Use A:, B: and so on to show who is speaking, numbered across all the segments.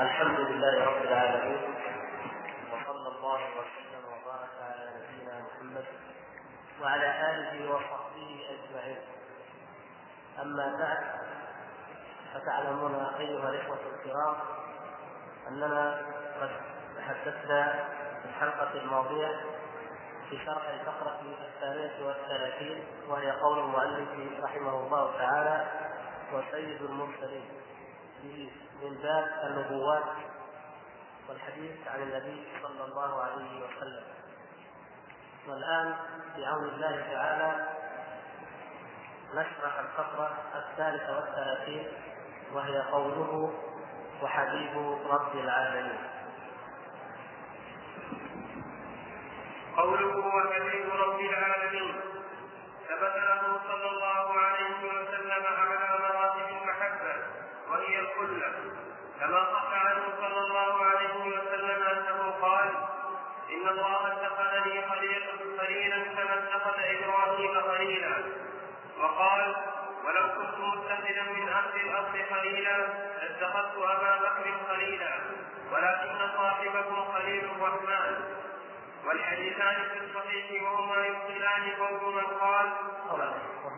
A: الحمد لله رب العالمين وصلى الله وسلم وبارك على نبينا محمد وعلى آله وصحبه أجمعين. أما بعد فتعلمون أيها الإخوة الكرام أننا قد تحدثنا في الحلقة الماضية في شرح الفقرة الثانية والثلاثين وهي قول المؤلف رحمه الله تعالى وسيد المرسلين من باب النبوات والحديث عن النبي صلى الله عليه وسلم. والآن بعون الله تعالى نشرح الفقرة الثالثة والثلاثين وهي قوله وحبيب رب العالمين
B: قوله وحبيب رب العالمين ثبت لاتخذت أبا بكر خليلا ولكن صاحبكم خليل الرحمن. والحديثان في الصحيح وهما يبطلان قول من قال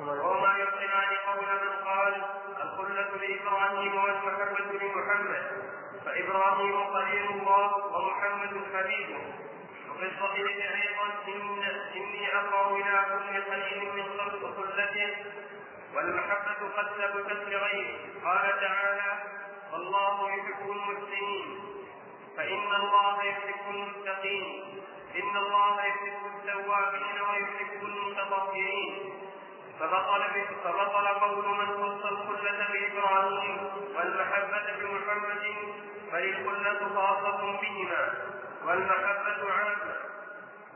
B: وهما يبطلان قول من قال الخلة لإبراهيم والمحبة لمحمد. فإبراهيم خليل الله ومحمد حبيبه. وفي الصحيح أيضا إن إني أقرأ إلى كل خليل من خلق خلته والمحبة قد ثبتت لغيره. قال تعالى والله يحب المسلمين فإن الله يحب المتقين. إن الله يحب التوابين ويحب المتطهرين. فبطل فبطل قول من خص الخلة بإبراهيم والمحبة بمحمد بل الخلة خاصة بهما والمحبة عامة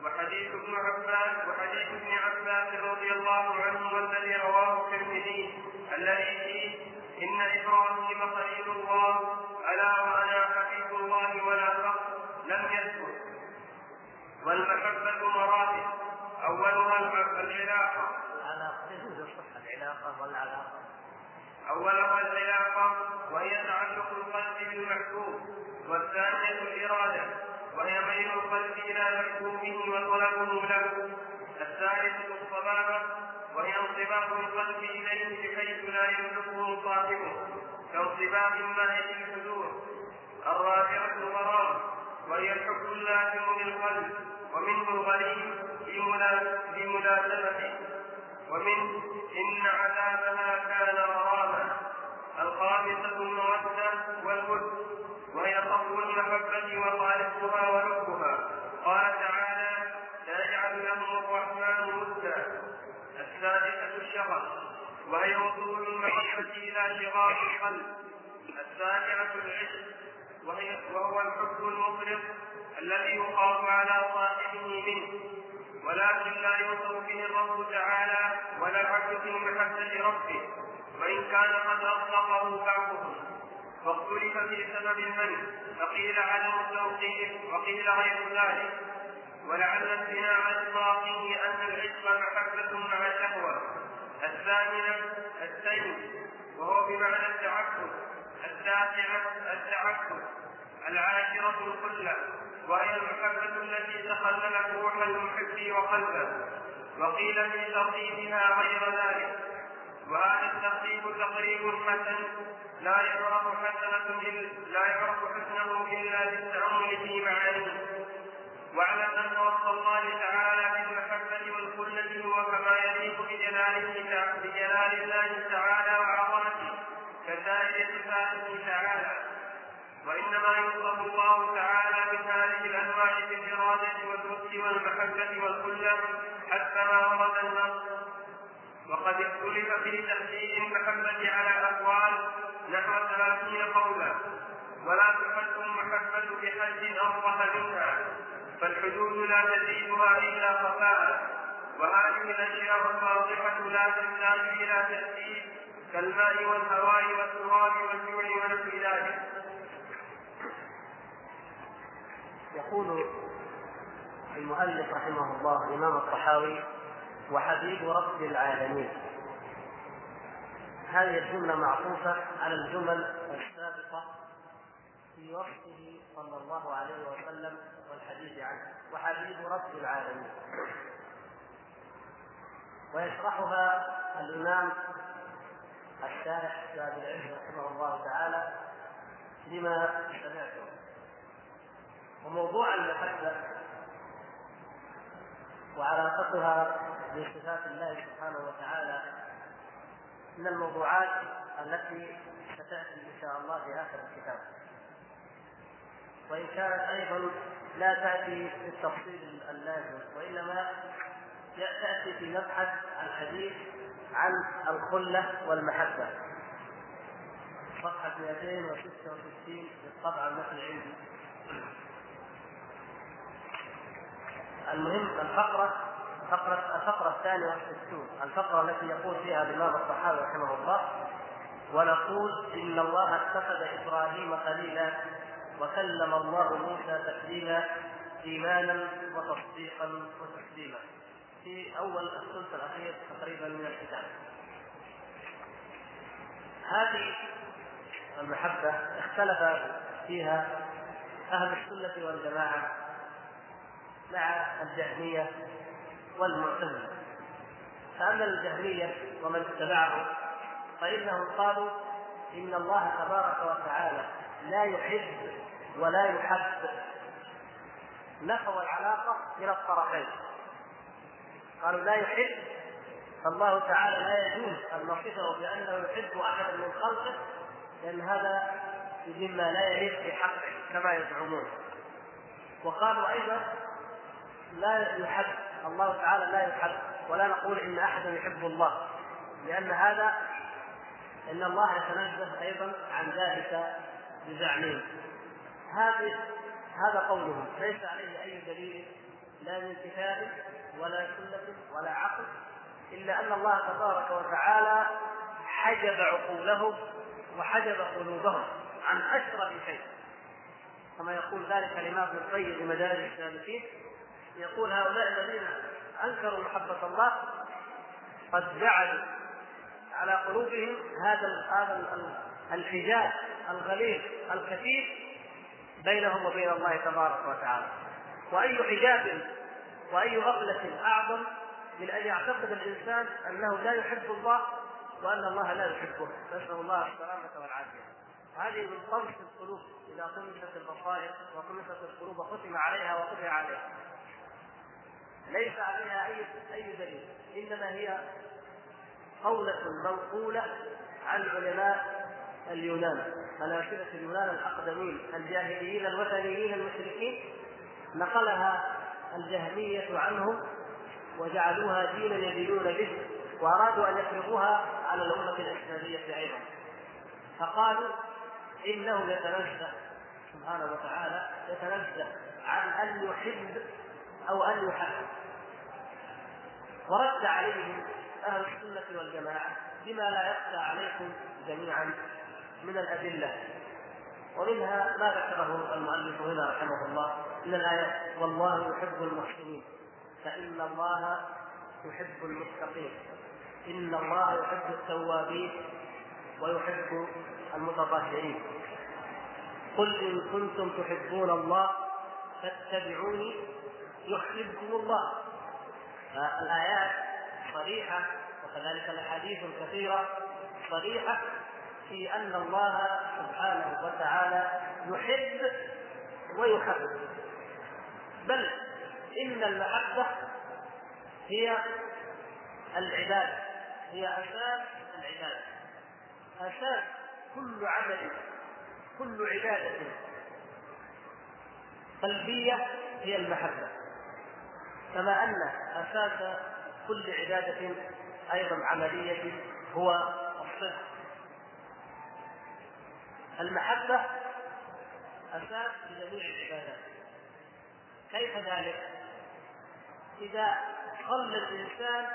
B: وحديث ابن عباس وحديث ابن عباس رضي الله عنه والذي رواه الترمذي الذي فيه إن إبراهيم خليل الله ألا وأنا حبيب الله ولا فخر لم يثبت والمحبة مراتب. أولها العلاقة.
A: العلاقة والعلاقة.
B: أولها العلاقة وهي تعلق القلب بالمحبوب والثانية الإرادة وهي ميل القلب إلى محبوبه وطلبه له. الثالثة الصبابة وهي انصباب القلب إليه لا يملكه صاحبه كانصباب الماء في الحدود الرابعة الغرام وهي الحب اللازم للقلب ومنه الغريب بملازمته ومن إن عذابها كان غراما الخامسة المودة والود وهي صفو المحبة وخالصها ولبها قال تعالى سيجعل لهم الرحمن ودا السادسة الشغف وهي المحبة إلى شغاف القلب السابعة العشق وهي وهو الحب المفرط الذي يخاف على صاحبه منه. ولكن لا يوصف به الرب تعالى ولا العبد في محبة ربه. وإن كان قد أطلقه بعضهم فاختلف في سبب المنع فقيل عدم التوقيف وقيل غير ذلك. ولعل امتناع إطلاقه أن العشق محبة مع شهوة الثامنة السيد وهو بمعنى التعبد التاسعة التعبد العاشرة الخلة وهي المحبة التي تخللت روح المحب وقلبه وقيل في ترتيبها غير ذلك. وهذا الترتيب تقريب حسن لا يعرف حسنة لا يعرف حسنه إلا بالتأمل في معانيه. واعلم أن وصف الله تعالى بالمحبة والخلة هو كما يليق بجلاله بجلال الله تعالى وعظمته صفاته تعالى وإنما يوصف الله تعالى من هذه الأنواع بالإرادة والحب والمحبة والخلة حتى ما ورد النص. وقد اختلف في تحديد المحبة على أقوال نحو ثلاثين قولا. ولا تحد المحبة بحد أوضح منها. فالحدود لا تزيدها إلا خفاء. وهذه الأشياء الواضحة لا تحتاج إلى تأكيد كالماء والهواء والتراب والجوع ونحو ذلك.
A: يقول المؤلف رحمه الله الإمام الطحاوي وحبيب رب العالمين. هذه الجملة معطوفة على الجمل السابقة في وصفه صلى الله عليه وسلم والحديث عنه وحبيب رب العالمين. ويشرحها الإمام الشارح باب العلم رحمه الله تعالى لما سمعته. وموضوع المحبة وعلاقتها بصفات الله سبحانه وتعالى من الموضوعات التي ستأتي إن شاء الله في آخر الكتاب. وإن كانت أيضا لا تأتي بالتفصيل اللازم وإنما تأتي في مبحث الحديث عن الخلة والمحبة. صفحة 266 في الطبعة التي عندي. المهم الفقرة فقرة الفقرة الثانية والستون الفقرة التي يقول فيها الإمام الصحابي رحمه الله ونقول إن الله اتخذ إبراهيم خليلا وكلم الله موسى تكليما إيمانا وتصديقا وتسليما. في أول الثلث الأخير تقريبا من الكتاب. هذه المحبة اختلف فيها أهل السنة والجماعة مع الجهمية والمعتزلة. فأما الجهمية ومن اتبعهم فإنهم قالوا إن الله تبارك وتعالى لا يحب ولا يحب. نفوا العلاقة إلى الطرفين. قالوا لا يحب فالله تعالى لا يجوز أن نصفه بأنه يحب أحدا من خلقه لأن هذا مما لا يليق في حقه كما يزعمون. وقالوا أيضا لا يحب الله تعالى لا يحب. ولا نقول إن احدا يحب الله لأن هذا إن الله يتنزه أيضا عن ذلك بزعمهم. هذه هذا قولهم. ليس عليه أي دليل لا من كتاب ولا سنة ولا عقل إلا أن الله تبارك وتعالى حجب عقولهم وحجب قلوبهم عن اشرف شيء. كما يقول ذلك الإمام ابن القيم في مدارج السالكين يقول هؤلاء الذين أنكروا محبة الله قد جعلوا على قلوبهم هذا هذا الحجاب الغليظ الكثير بينهم وبين الله تبارك وتعالى. وأي حجاب وأي غفلة أعظم من أن يعتقد الإنسان أنه لا يحب الله وأن الله لا يحبه. نسأل الله السلامة والعافية. هذه من طمس القلوب إذا طمست البصائر وطمست القلوب وختم عليها وطبع عليها. ليس عليها أي أي دليل. إنما هي قولة منقولة عن علماء اليونان. فلاسفة اليونان الأقدمين الجاهليين الوثنيين المشركين. نقلها الجهمية عنهم وجعلوها دينا يدينون به وأرادوا أن يفرضوها على الأمة الإسلامية أيضا. فقالوا إنه يتنزه سبحانه وتعالى يتنزه عن أن يحب أو أن يحب. ورد عليهم أهل السنة والجماعة بما لا يخفى عليكم جميعا من الأدلة. ومنها ما ذكره المؤلف هنا رحمه الله من الآيات والله يحب المحسنين فإن الله يحب المتقين إن الله يحب التوابين ويحب المتطهرين. قل إن كنتم تحبون الله فاتبعوني يحببكم الله. فالآيات صريحة وكذلك الأحاديث الكثيرة صريحة في أن الله سبحانه وتعالى يحب ويحب بل إن المحبة هي العبادة هي أساس العبادة. أساس كل عمل كل عبادة. قلبية هي المحبة. كما أن أساس كل عبادة أيضا عملية هو الصدق. المحبة أساس لجميع العبادات كيف ذلك؟ إذا صلى الإنسان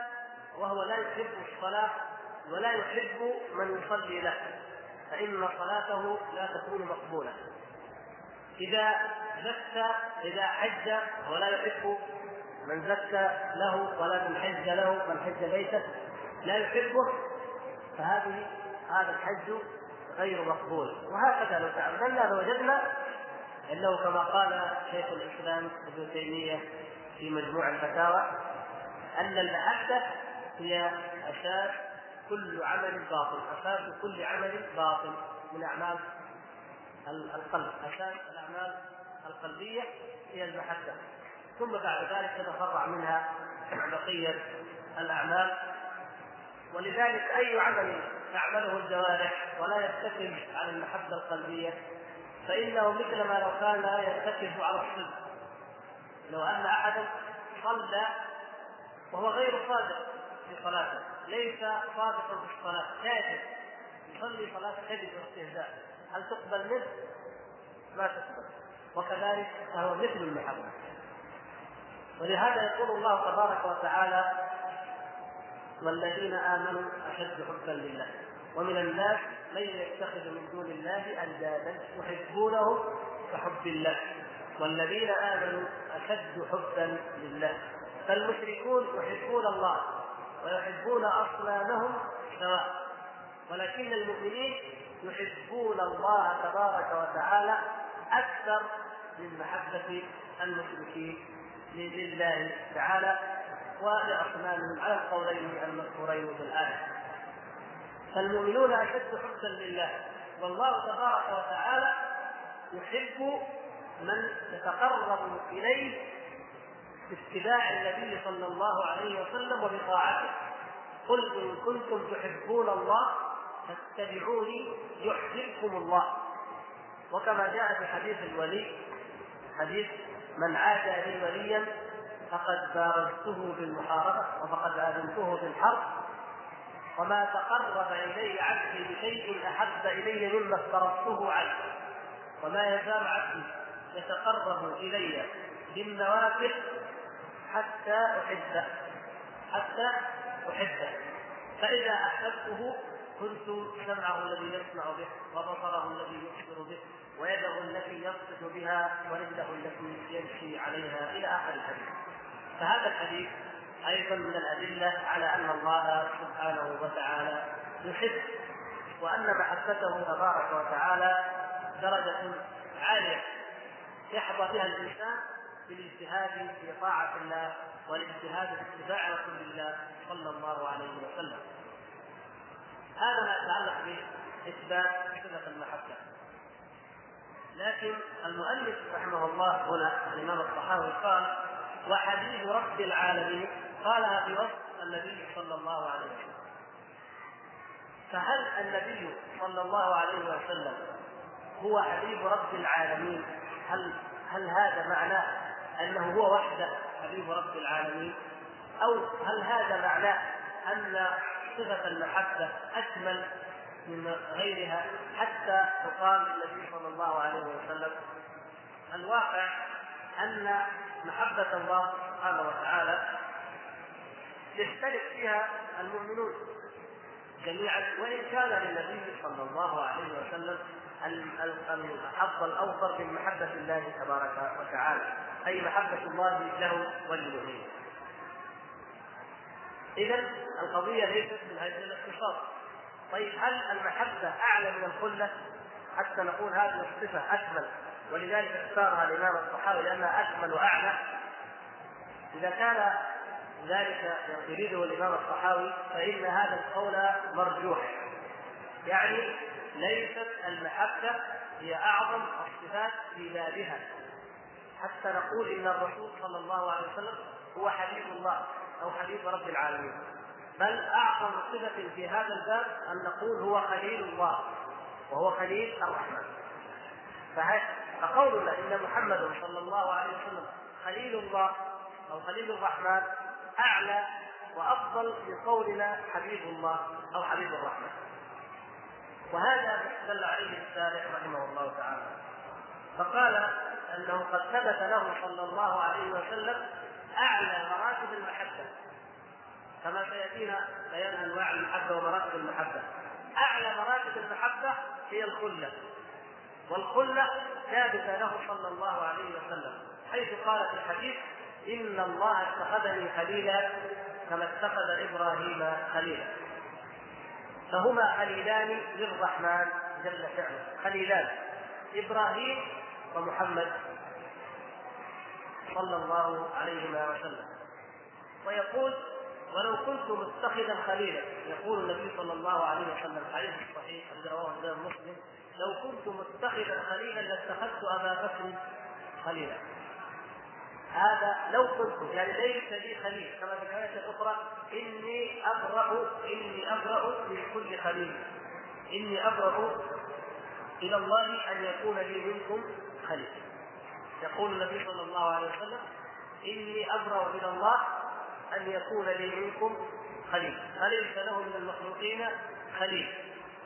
A: وهو لا يحب الصلاة ولا يحب من يصلي له فإن صلاته لا تكون مقبولة إذا زكى إذا حج ولا يحب من زكى له ولا من حج له من حج بيته لا يحبه فهذه هذا الحج غير مقبول. وهكذا لو تأملنا لوجدنا أنه كما قال شيخ الإسلام ابن تيمية في مجموع الفتاوى أن المحبه هي أساس كل عمل باطل، أساس كل عمل باطل من أعمال القلب، أساس الأعمال القلبية هي المحبة، ثم بعد ذلك تتفرع منها بقية الأعمال. ولذلك أي عمل تعمله الجوارح ولا يتكل على المحبة القلبية فإنه مثل ما لو كان يتكل على الصدق. لو أن أحدا صلى وهو غير صادق في صلاته ليس صادقا في الصلاة كاذب يصلي صلاة كذب واستهزاء هل تقبل منه؟ ما تقبل. وكذلك فهو مثل المحبة. ولهذا يقول الله تبارك وتعالى والذين آمنوا أشد حبا لله. ومن الناس من يتخذ من دون الله أندادا يحبونه كحب الله. والذين آمنوا أشد حبا لله. فالمشركون يحبون الله ويحبون أصنامهم سواء. ولكن المؤمنين يحبون الله تبارك وتعالى أكثر من محبة المشركين لله تعالى. ولاصنامهم على القولين المذكورين في الآية. فالمؤمنون أشد حبا لله. والله تبارك وتعالى يحب من يتقرب إليه باتباع النبي صلى الله عليه وسلم وبطاعته. قل إن كنتم تحبون الله فاتبعوني يحببكم الله. وكما جاء في حديث الولي حديث من عادى لي وليا فقد بارزته بالمحاربه وفقد آذنته بالحرب وما تقرب إلي عبدي بشيء أحب إلي مما افترضته عليه وما يزال عبدي يتقرب إلي بالنوافل حتى أحبه. حتى أحبه. فإذا أحببته كنت سمعه الذي يسمع به وبصره الذي يبصر به ويده التي يبطش بها ورجله التي يمشي عليها إلى آخر الحديث. فهذا الحديث أيضا من الأدلة على أن الله سبحانه وتعالى يحب وأن محبته تبارك وتعالى درجة عالية يحظى بها الإنسان بالاجتهاد في طاعة الله والاجتهاد في اتباع رسول الله صلى الله عليه وسلم. هذا ما يتعلق بإثبات صفة المحبة. لكن المؤلف رحمه الله هنا الإمام الطحاوي قال وحبيب رب العالمين قالها في وصف النبي صلى الله عليه وسلم. فهل النبي صلى الله عليه وسلم هو حبيب رب العالمين؟ هل هل هذا معناه أنه هو وحده حبيب رب العالمين؟ أو هل هذا معناه أن صفة المحبة أكمل من غيرها حتى تقام النبي صلى الله عليه وسلم؟ الواقع أن محبة الله سبحانه وتعالى يشترك فيها المؤمنون جميعا وإن كان للنبي صلى الله عليه وسلم الحظ الأوفر من محبة الله تبارك وتعالى أي محبة الله له وللمؤمنين اذا القضية ليست من هذا الاختصاص طيب هل المحبة أعلى من الخلة؟ حتى نقول هذه الصفة أكمل. ولذلك اختارها الإمام الصحابي لأنها أكمل وأعلى. إذا كان ذلك يريده الإمام الصحاوي فإن هذا القول مرجوح. يعني ليست المحبة هي أعظم الصفات في بابها. حتى نقول إن الرسول صلى الله عليه وسلم هو حبيب الله أو حبيب رب العالمين. بل أعظم صفة في هذا الباب أن نقول هو خليل الله وهو خليل الرحمن. فقولنا إن محمدا صلى الله عليه وسلم خليل الله أو خليل الرحمن أعلى وأفضل من قولنا حبيب الله أو حبيب الرحمن. وهذا دل عليه الشارع رحمه الله تعالى. فقال أنه قد ثبت له صلى الله عليه وسلم أعلى مراتب المحبة. كما سيأتينا بيان أنواع المحبة ومراتب المحبة. أعلى مراتب المحبة هي الخلة. والخلة ثابتة له صلى الله عليه وسلم حيث قال في الحديث إن الله اتخذني خليلا كما اتخذ إبراهيم خليلا. فهما خليلان للرحمن جل شأنه خليلان إبراهيم ومحمد صلى الله عليهما وسلم. ويقول ولو كنت متخذا خليلا يقول النبي صلى الله عليه وسلم الحديث الصحيح الذي رواه الإمام مسلم. لو كنت متخذا خليلا لاتخذت أبا بكر خليلا. هذا لو كنت يعني ليس لي خليل. كما في الآية الأخرى إني أبرأ إني أبرأ من كل خليل. إني أبرأ إلى الله أن يكون لي منكم خليل. يقول النبي صلى الله عليه وسلم إني أبرأ إلى الله أن يكون لي منكم خليل. فليس له من المخلوقين خليل.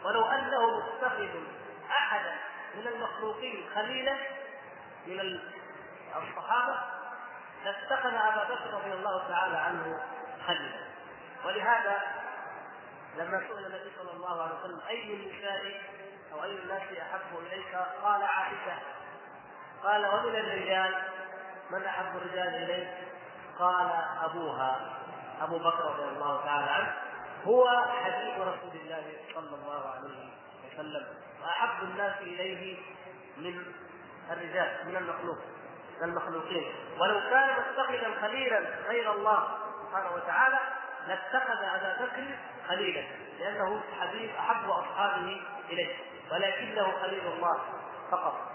A: ولو أنه متخذ أحدا من المخلوقين خليلا من الصحابة لاتخذ أبا بكر رضي الله تعالى عنه خليلا. ولهذا لما سئل النبي صلى الله عليه وسلم أي النساء أو أي الناس أحب إليك؟ قال عائشة قال ومن الرجال؟ من أحب الرجال إليك؟ قال أبوها أبو بكر رضي الله تعالى عنه هو حبيب رسول الله صلى الله عليه وسلم. وأحب الناس إليه من الرجال من المخلوق من المخلوقين. ولو كان متخذا خليلا غير الله سبحانه وتعالى لاتخذ أبا بكر خليلا لأنه حبيب أحب أصحابه إليه ولكنه خليل الله فقط.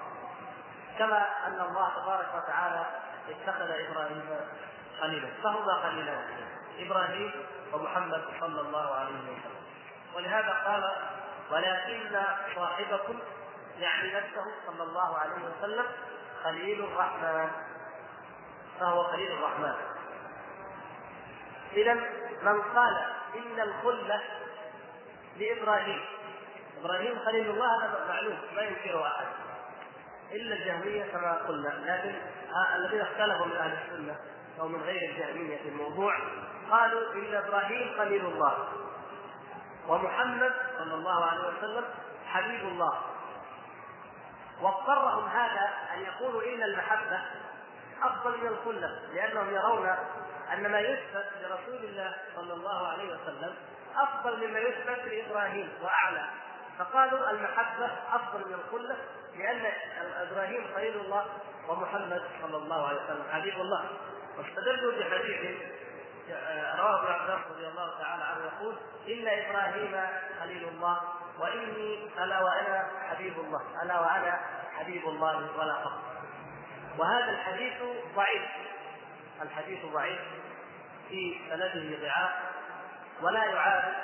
A: كما أن الله تبارك وتعالى اتخذ إبراهيم خليلا. فهما خليلان إبراهيم ومحمد صلى الله عليه وسلم. ولهذا قال ولكن صاحبكم يعني نفسه صلى الله عليه وسلم خليل الرحمن. فهو خليل الرحمن. إذا من قال إن الخلة لإبراهيم. إبراهيم خليل الله هذا معلوم ما ينكره أحد. إلا الجهمية كما قلنا. لكن الذين اختلفوا من أهل السنة أو من غير الجهمية في الموضوع قالوا إن إبراهيم خليل الله. ومحمد صلى الله عليه وسلم حبيب الله. واضطرهم هذا أن يقولوا إن المحبة أفضل من الخلة لأنهم يرون أن ما يثبت لرسول الله صلى الله عليه وسلم أفضل مما يثبت لإبراهيم وأعلى. فقالوا المحبة أفضل من الخلة لأن إبراهيم خليل الله ومحمد صلى الله عليه وسلم حبيب الله. واستدلوا بحديث رواه عباس رضي الله تعالى عنه يقول إن إبراهيم خليل الله وإني ألا وأنا حبيب الله ألا وأنا حبيب الله ولا فقر وهذا الحديث ضعيف الحديث ضعيف في سنده ضعاف ولا يعارض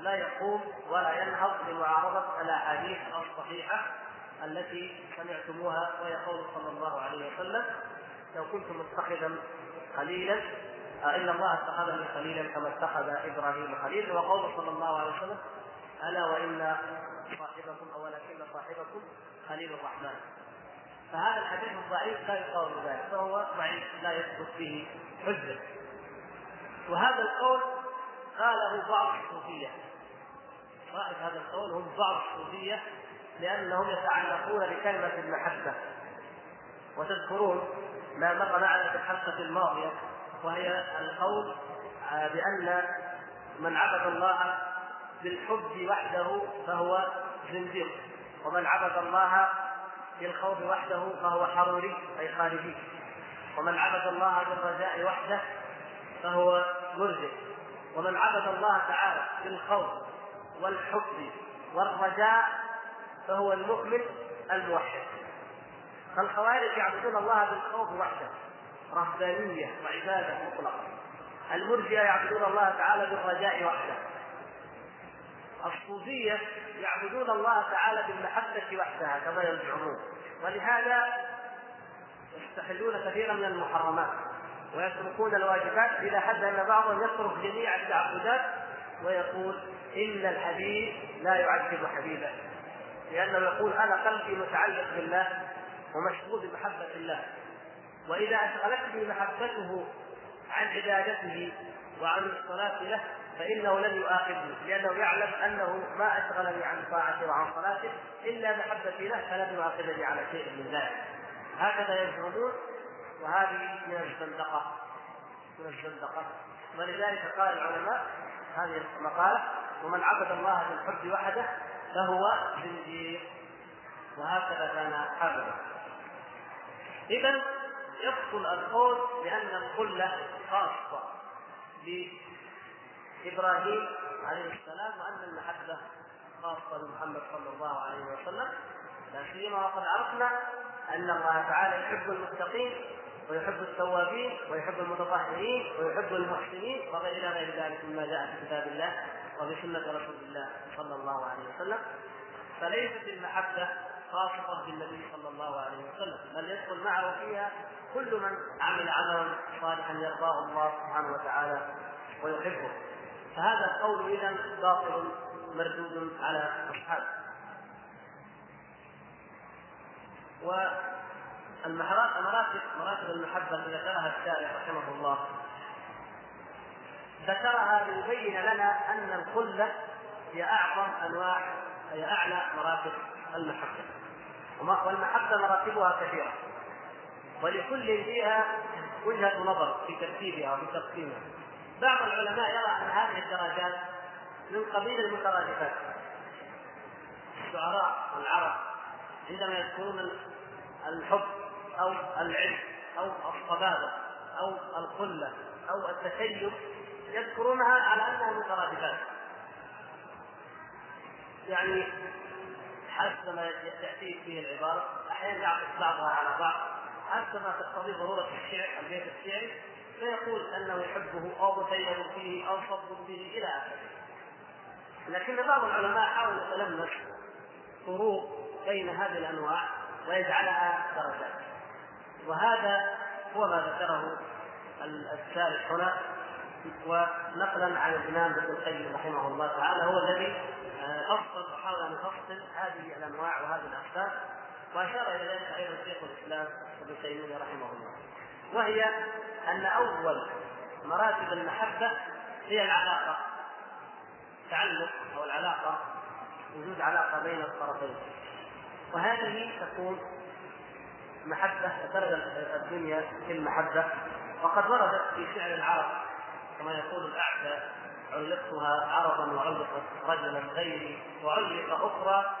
A: لا يقوم ولا ينهض لمعارضة الأحاديث الصحيحة التي سمعتموها وهي قول صلى الله عليه وسلم لو كنت متخذا خليلا ان الله اتخذني خليلا كما اتخذ إبراهيم خليلا. وقول صلى الله عليه وسلم ألا وإن صاحبكم أو ولكن صاحبكم خليل الرحمن. فهذا الحديث الضعيف لا يقال ذلك فهو ضعيف لا يثبت به حجة. وهذا القول قاله بعض الصوفية. صاحب هذا القول هم بعض الصوفية لأنهم يتعلقون بكلمة المحبة. وتذكرون ما مر معنا في الحلقة الماضية وهي القول بأن من عبد الله بالحب وحده فهو زنديق ومن عبد الله بالخوف وحده فهو حروري أي خارجي ومن عبد الله بالرجاء وحده فهو مرجئ ومن عبد الله تعالى بالخوف والحب والرجاء فهو المؤمن الموحد. فالخوارج يعبدون الله بالخوف وحده. رهبانية وعبادة مطلقة. المرجئة يعبدون الله تعالى بالرجاء وحده. الصوفية يعبدون الله تعالى بالمحبة وحدها كما يزعمون. ولهذا يستحلون كثيرا من المحرمات ويتركون الواجبات إلى حد أن بعضهم يترك جميع التعبدات ويقول إن الحبيب لا يعذب حبيبه لأنه يقول أنا قلبي متعلق بالله ومشغول بمحبة الله. وإذا أشغلتني محبته عن عبادته وعن الصلاة له فإنه لن يؤاخذني. لأنه يعلم أنه ما أشغلني عن طاعته وعن صلاته إلا محبتي له فلن يؤاخذني على شيء من ذلك. هكذا يزعمون وهذه من الزندقة. من الزندقة. ولذلك قال العلماء هذه المقالة ومن عبد الله بالحب وحده فهو زنجير وهكذا كان حاله إذا يبطل القول بأن الخلة خاصة بإبراهيم عليه السلام وأن المحبة خاصة بمحمد صلى الله عليه وسلم. لا سيما وقد عرفنا أن الله تعالى يحب المتقين ويحب التوابين ويحب المتطهرين ويحب المحسنين وغير غير ذلك مما جاء في كتاب الله وبسنة رسول الله صلى الله عليه وسلم. فليست المحبة خاصة بالنبي صلى الله عليه وسلم بل يدخل معه فيها كل من عمل عملا صالحا يرضاه الله سبحانه وتعالى ويحبه. فهذا القول اذا باطل مردود على أصحابه. والمراتب مراتب المحبة التي ذكرها الشارع رحمه الله. ذكرها ليبين لنا أن الخلة هي أعظم أنواع هي أعلى مراتب المحبة. والمحبة مراتبها كثيرة. ولكل فيها وجهة نظر في ترتيبها وفي تقسيمها بعض العلماء يرى أن هذه الدرجات من قبيل المترادفات. الشعراء العرب عندما يذكرون الحب أو العلم أو الصبابة أو الخلة أو التشيع يذكرونها على أنها مترادفات. يعني حسب ما تأتي فيه العبارة أحيانا يعطف بعضها على بعض. ما تقتضي ضرورة الشعر البيت الشعري فيقول أنه يحبه أو متيم فيه أو صب به إلى آخره. لكن بعض العلماء حاول يتلمس فروق بين هذه الأنواع ويجعلها درجات. وهذا هو ما ذكره الشارح هنا ونقلا عن الإمام ابن القيم رحمه الله تعالى هو الذي افصل وحاول أن يفصل هذه الأنواع وهذه الأقسام. واشار إلى ذلك أيضا شيخ الإسلام ابن تيمية رحمه الله. وهي أن أول مراتب المحبة هي العلاقة. تعلق أو العلاقة وجود علاقة بين الطرفين. وهذه تكون محبة درجه الدنيا في المحبة. وقد وردت في شعر العرب كما يقول الأعشى علقتها عرضا وعلقت رجلا غيري وعلق أخرى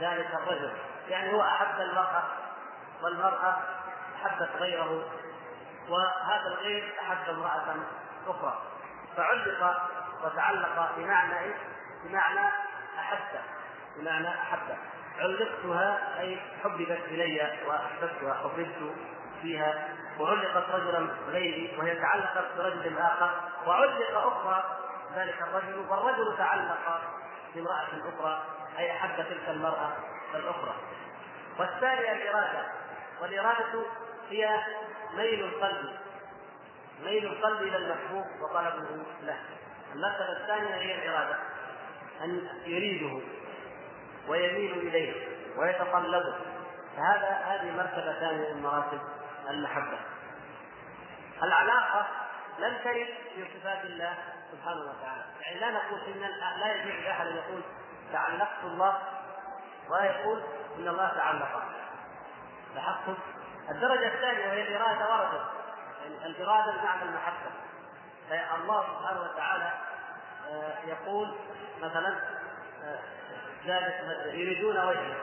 A: ذلك الرجل. يعني هو أحب المرأة والمرأة أحبت غيره وهذا الغير أحب امرأة أخرى. فعلق وتعلق بمعنى إيش؟ بمعنى أحبت بمعنى أحبت. علقتها أي حببت إلي واحببتها حببت فيها. وعلقت رجلا غيري وهي تعلقت برجل آخر. وعلق أخرى ذلك الرجل والرجل تعلق بامرأة أخرى أي أحب تلك المرأة. الأخرى. والثانية الإرادة. والإرادة هي ميل القلب. ميل القلب إلى المحبوب وطلبه له. المرتبة الثانية هي الإرادة. أن يريده ويميل إليه ويتطلبه. فهذا هذه مرتبة ثانية من مراتب المحبة. العلاقة لم ترد في صفات الله سبحانه وتعالى. يعني لا نقول إن لا يجوز لأحد أن يقول تعلقت الله ولا يقول ان الله تعلق. لاحظتم؟ الدرجة الثانية وهي الإرادة وردت. الإرادة بمعنى المحبة. فالله سبحانه وتعالى يقول مثلا ذلك يريدون وجهه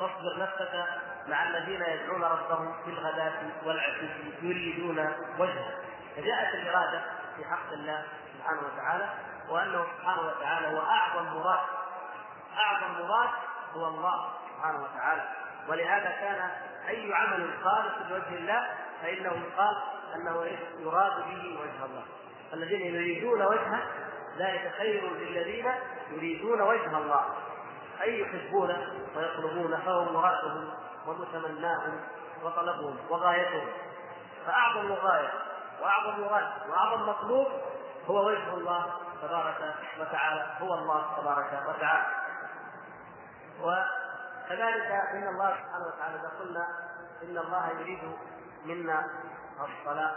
A: فاصبر نفسك مع الذين يدعون ربهم في الغداة والعشي يريدون وجهه فجاءت الإرادة في حق الله سبحانه وتعالى وأنه سبحانه وتعالى هو أعظم مراد. أعظم مراد هو الله سبحانه وتعالى. ولهذا كان أي عمل خالص لوجه الله فإنه يقال أنه يراد به وجه الله. الذين يريدون وجهه ذلك خير للذين يريدون وجه الله. أي يحبونه ويطلبونه فهو مرادهم ومتمناهم وطلبهم وغايتهم. فأعظم غاية وأعظم مراد وأعظم مطلوب هو وجه الله تبارك وتعالى. هو الله تبارك وتعالى. وكذلك إن الله سبحانه وتعالى إذا قلنا إن الله يريد منا الصلاة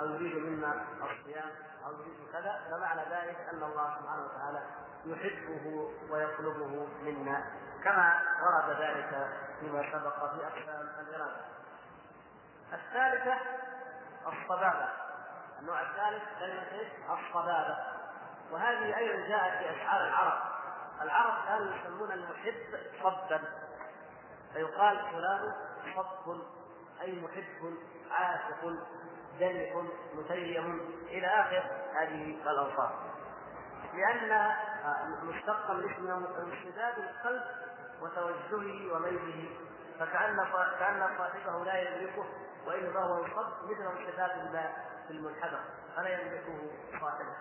A: أو يريد منا الصيام أو يريد كذا فمعنى ذلك أن الله سبحانه وتعالى يحبه ويطلبه منا كما ورد ذلك فيما سبق في أقسام الاراده. الثالثة الصبابة. النوع الثالث كلمة الصبابة. وهذه أيضا جاءت في أشعار العرب. العرب كانوا يسمون المحب صبا فيقال فلان صب أي محب عاشق دلق متيم إلى آخر هذه الأوصاف. لأن مشتقا من اسم انسداد القلب وتوجهه وميله فكأن كأن صاحبه لا يملكه وإنما هو يصب مثل انسداد الماء في المنحدر فلا يملكه صاحبه.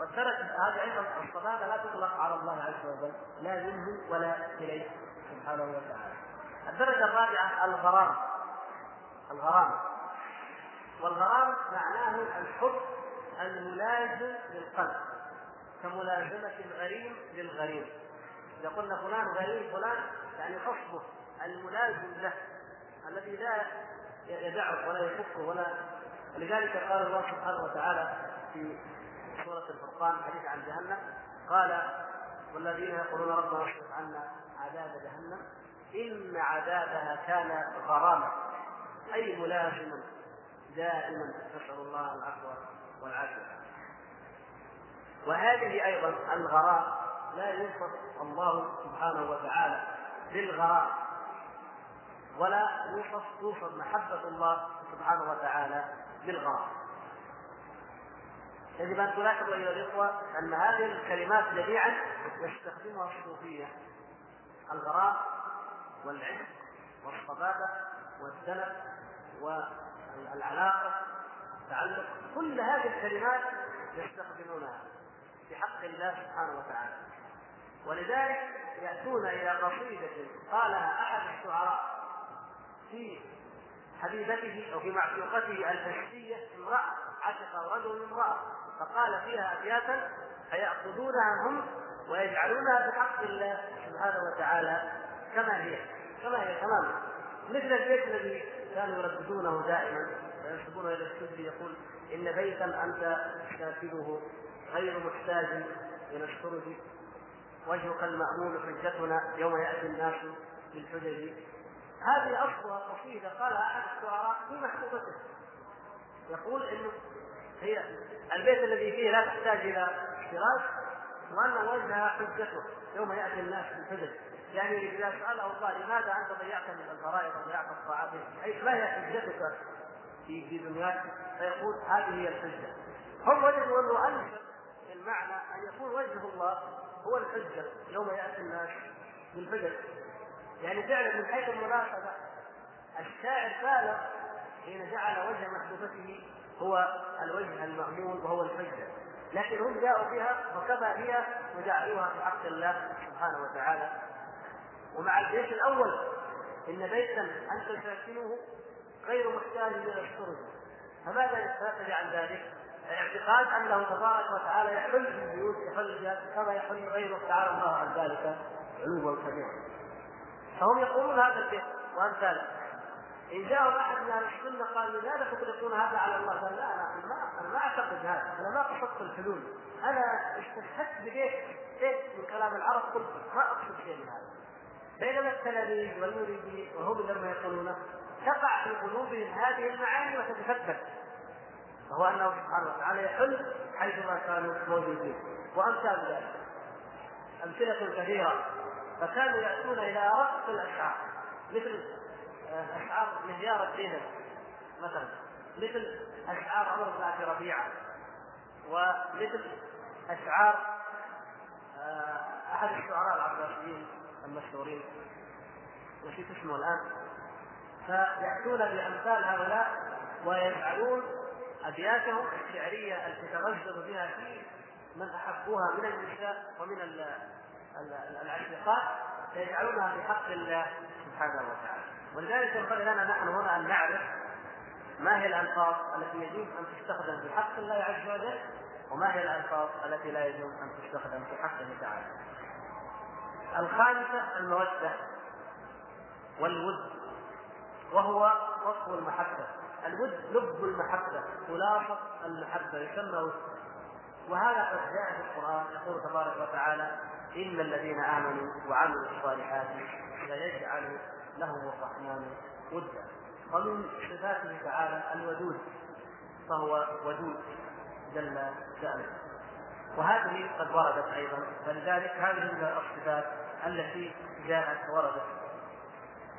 A: والدرجة هذه أيضا الصفات لا تطلق على الله عز وجل لا منه ولا إليه سبحانه وتعالى. الدرجة الرابعة الغرام. الغرام. والغرام معناه الحب الملازم للقلب كملازمة الغريم للغريم إذا قلنا فلان غريم فلان يعني خصبه الملازم له الذي لا يدعه ولا يفكه ولا لذلك قال الله سبحانه وتعالى في سورة الفرقان حديث عن جهنم. قال والذين يقولون ربنا اصرف عنا عذاب جهنم إن عذابها كان غراما. أي ملازما دائما نسأل الله العفو والعافية. وهذه أيضا الغرام لا يوصف الله سبحانه وتعالى بالغرام ولا يوصف توصف محبة الله سبحانه وتعالى بالغرام يجب ان تلاحظوا ايها الإخوة أن هذه الكلمات جميعا يستخدمها الصوفية. الغرام والعشق والصبابه والسلف والعلاقة التعلق كل هذه الكلمات يستخدمونها في حق الله سبحانه وتعالى. ولذلك يأتون إلى قصيدة قالها أحد الشعراء في حبيبته أو في معشوقته الفلسفيه امرأة عشق رجل امرأة. فقال فيها أبياتا فيأخذونها هم ويجعلونها بحق الله سبحانه وتعالى كما هي كما هي تماما. مثل البيت الذي كانوا يرددونه دائما وينسبونه إلى السدي يقول إن بيتا أنت ساكنه غير محتاج إلى السرج وجهك المأمول حجتنا يوم يأتي الناس بالحجج. هذه أصلها قصيدة قالها أحد الشعراء في محبوبته يقول إنه هي البيت الذي فيه لا تحتاج إلى فراش وأن وجهها حجته يوم يأتي الناس بالحجج. يعني إذا ساله الله لماذا أنت ضيعت من الفرائض وضيعت الطاعات أي ما هي حجتك في في دنياك؟ فيقول هذه هي الحجة. هم وجدوا انه انسب المعنى أن يكون وجه الله هو الحجة يوم يأتي الناس بالحجج. يعني فعلا من حيث المناسبه الشاعر بالغ حين جعل وجه محبوبته هو الوجه المأمون وهو الحجة. لكن هم جاءوا بها وكفى هي وجعلوها في حق الله سبحانه وتعالى. ومع البيت الأول إن بيتا أنت ساكنه غير محتاج إلى السرج فماذا يستفاد عن ذلك؟ اعتقاد أنه تبارك وتعالى يحل في البيوت يحل كما يحل غيره. تعالى الله عن ذلك. علوا كبيرا فهم يقولون هذا البيت وأمثاله. إن جاء أحد من أهل السنة قال لماذا تطلقون هذا على الله؟ قال لا أنا ما أنا ما أعتقد هذا، أنا ما قصدت الحلول، أنا استشهدت بيت من كلام العرب قلت ما أقصد شيء من هذا. بينما التلاميذ والمريدين وهم لما يقولونه تقع في قلوبهم هذه المعاني وتتثبت. وهو أنه سبحانه وتعالى يحل حيثما كانوا موجودين وأمثال ذلك. أمثلة كثيرة فكانوا يأتون إلى رقص الأشعار مثل أشعار مهيار الدين مثلا. مثل أشعار عمر بن أبي ربيعة. ومثل أشعار آه، أحد الشعراء العباسيين المشهورين نسيت اسمه الآن. فيأتون بأمثال هؤلاء ويجعلون أبياتهم الشعرية التي تغزل بها في من احبوها من النساء ومن العشيقات فيجعلونها في حق الله سبحانه وتعالى. ولذلك ينبغي لنا نحن هنا أن نعرف ما هي الالفاظ التي يجوز أن تستخدم في حق الله عز وجل وما هي الالفاظ التي لا يجوز أن تستخدم في حقه تعالى. الخامسة المودة والود وهو وصف المحبة الود لب المحبة خلاصة المحبة يسمى ود وهذا قد جاء في القرآن يقول تبارك وتعالى إن الذين آمنوا وعملوا الصالحات سيجعل له الرحمن ودا ومن صفاته تعالى الودود فهو ودود جل شأنه وهذه قد وردت أيضا فلذلك هذه من الصفات التي جاءت وردت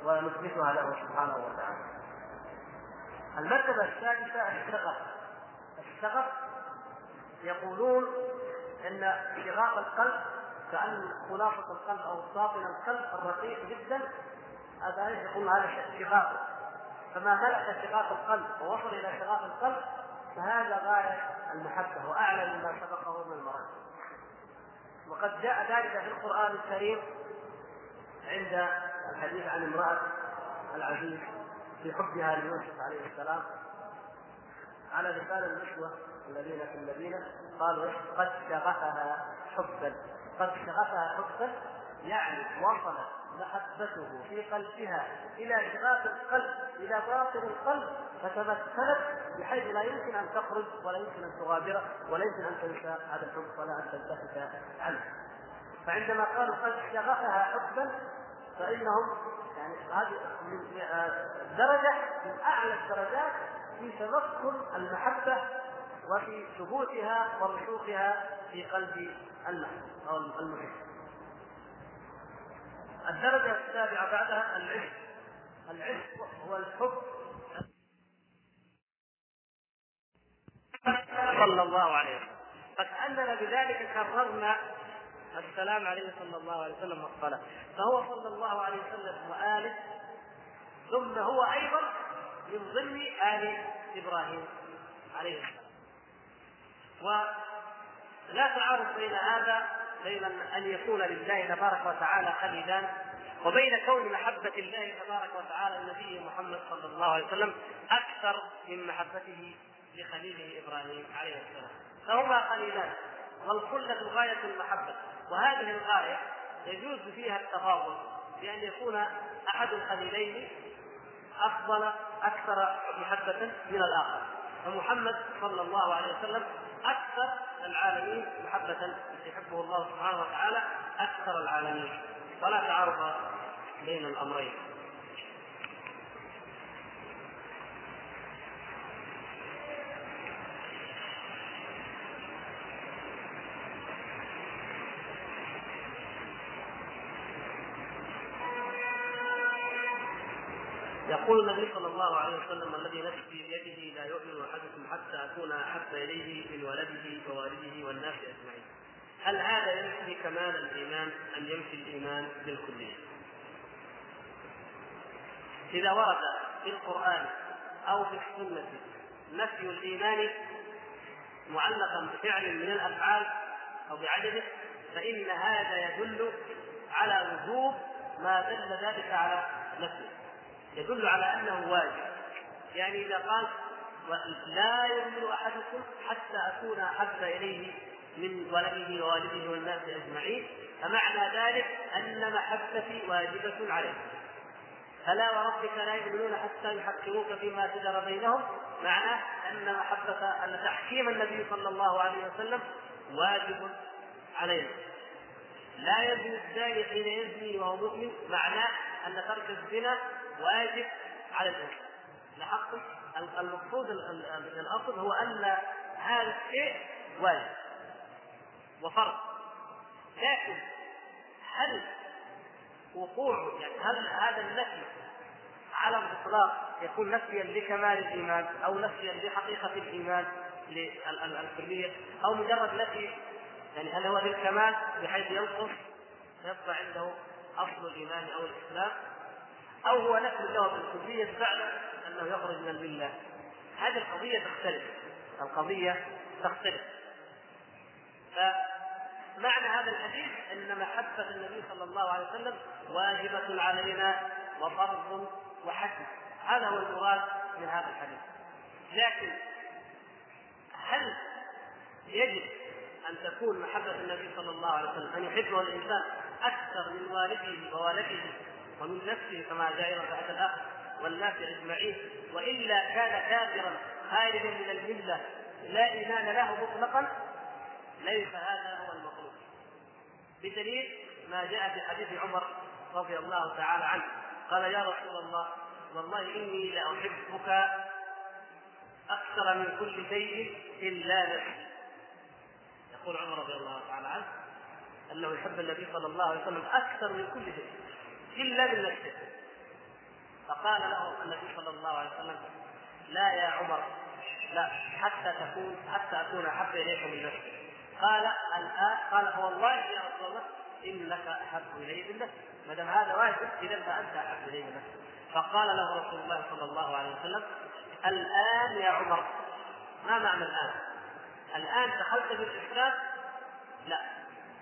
A: ونثبتها له سبحانه وتعالى. المرتبة السادسة الشغف. الشغف يقولون إن شغاف القلب كأن خلاصة القلب أو باطن القلب الرقيق جدا هذا يقول هذا شغاف فما ملك شغاف القلب ووصل إلى شغاف القلب فهذا غاية المحبة وأعلى مما سبقه من المراتب وقد جاء ذلك في القرآن الكريم عند الحديث عن امرأة العزيز في حبها ليوسف عليه السلام على لسان النسوه الذين في المدينة. قالوا قد شغفها حبا. قد شغفها حبا يعني وصلت محبته في قلبها إلى شغاف القلب إلى باطن القلب فتمثلت بحيث لا يمكن أن تخرج ولا يمكن أن تغادره ولا يمكن أن تنسى هذا الحب ولا أن تلتفت عنه. فعندما قالوا قد شغفها حبا فإنهم يعني هذه درجة من أعلى الدرجات في تمكن المحبة وفي ثبوتها ورسوخها في قلب المحب أو المحب الدرجة السابعة بعدها العشق. العشق هو الحب. صلى الله عليه وسلم. فكأننا بذلك كررنا السلام عليه صلى الله عليه وسلم والصلاة. فهو صلى الله عليه وسلم وآله ثم هو أيضا من ضمن آل إبراهيم عليه السلام. ولا تعارض بين هذا بين أن يكون لله تبارك وتعالى خليلان وبين كون محبة الله تبارك وتعالى النبي محمد صلى الله عليه وسلم أكثر من محبته لخليله إبراهيم عليه السلام. فهما خليلان والخلة غاية المحبة. وهذه الغاية يجوز فيها التفاضل بأن يكون أحد الخليلين أفضل أكثر محبة من الآخر. فمحمد صلى الله عليه وسلم أكثر العالمين محبة يحبه الله سبحانه وتعالى أكثر العالمين. فلا تعارض بين الأمرين. يقول النبي صلى الله عليه وسلم الذي نفسي بيده لا يؤمن أحدكم حتى أكون أحب إليه من ولده ووالده والناس أجمعين. هل هذا ينفي كمال الإيمان أم ينفي الإيمان بالكلية؟ إذا ورد في القرآن أو في السنة نفي الإيمان معلقا بفعل من الأفعال أو بعدده فإن هذا يدل على وجوب ما دل ذلك على نفيه يدل على أنه واجب. يعني إذا قال لا يؤمن أحدكم حتى أكون أحب إليه من ولده ووالده والناس أجمعين فمعنى ذلك أن محبتي واجبة عليه فلا وربك لا يؤمنون حتى يحكموك فيما شجر بينهم معناه أن محبة أن تحكيم النبي صلى الله عليه وسلم واجب علينا. لا يزني الزاني حين يزني وهو مؤمن معناه أن ترك الزنا واجب على الإنسان. لاحظتم؟ المقصود الأصل هو أن هذا الشيء واجب وفرض. لكن هل وقوع يعني هل هذا النفي على الإطلاق يكون نفيا لكمال الإيمان أو نفيا لحقيقة الإيمان للكليه أو مجرد نفي؟ يعني هل هو للكمال بحيث ينقص؟ فيبقى عنده أصل الإيمان أو الإسلام. أو هو نفي له بالكليه بعد أنه يخرج من الملة. هذه القضية تختلف. القضية تختلف. فمعنى هذا الحديث إن محبة النبي صلى الله عليه وسلم واجبة علينا وفرض وحتم هذا هو المراد من هذا الحديث. لكن هل يجب أن تكون محبة النبي صلى الله عليه وسلم أن يحبه الإنسان أكثر من والده ووالده ومن نفسه كما جاء إلى ركعه الآخر والناس أجمعين. وإلا كان كافرا خارجا من المله لا إيمان له مطلقا. ليس هذا هو المطلوب. بدليل ما جاء في حديث عمر رضي الله تعالى عنه. قال يا رسول الله والله إني لأحبك أكثر من كل شيء إلا نفسي. يقول عمر رضي الله تعالى عنه أنه يحب النبي صلى الله عليه وسلم أكثر من كل شيء. إلا من فقال له النبي صلى الله عليه وسلم لا يا عمر لا حتى تكون حتى أكون أحب إليك من نفسك. قال الان قال فوالله يا رسول الله إنك أحب إلي من نفسك. ما دام هذا واجب إذا فانت أحب إلي من نفسك. فقال له رسول الله صلى الله عليه وسلم الآن يا عمر. ما معنى الآن؟ الآن دخلت في الإسلام؟ لا.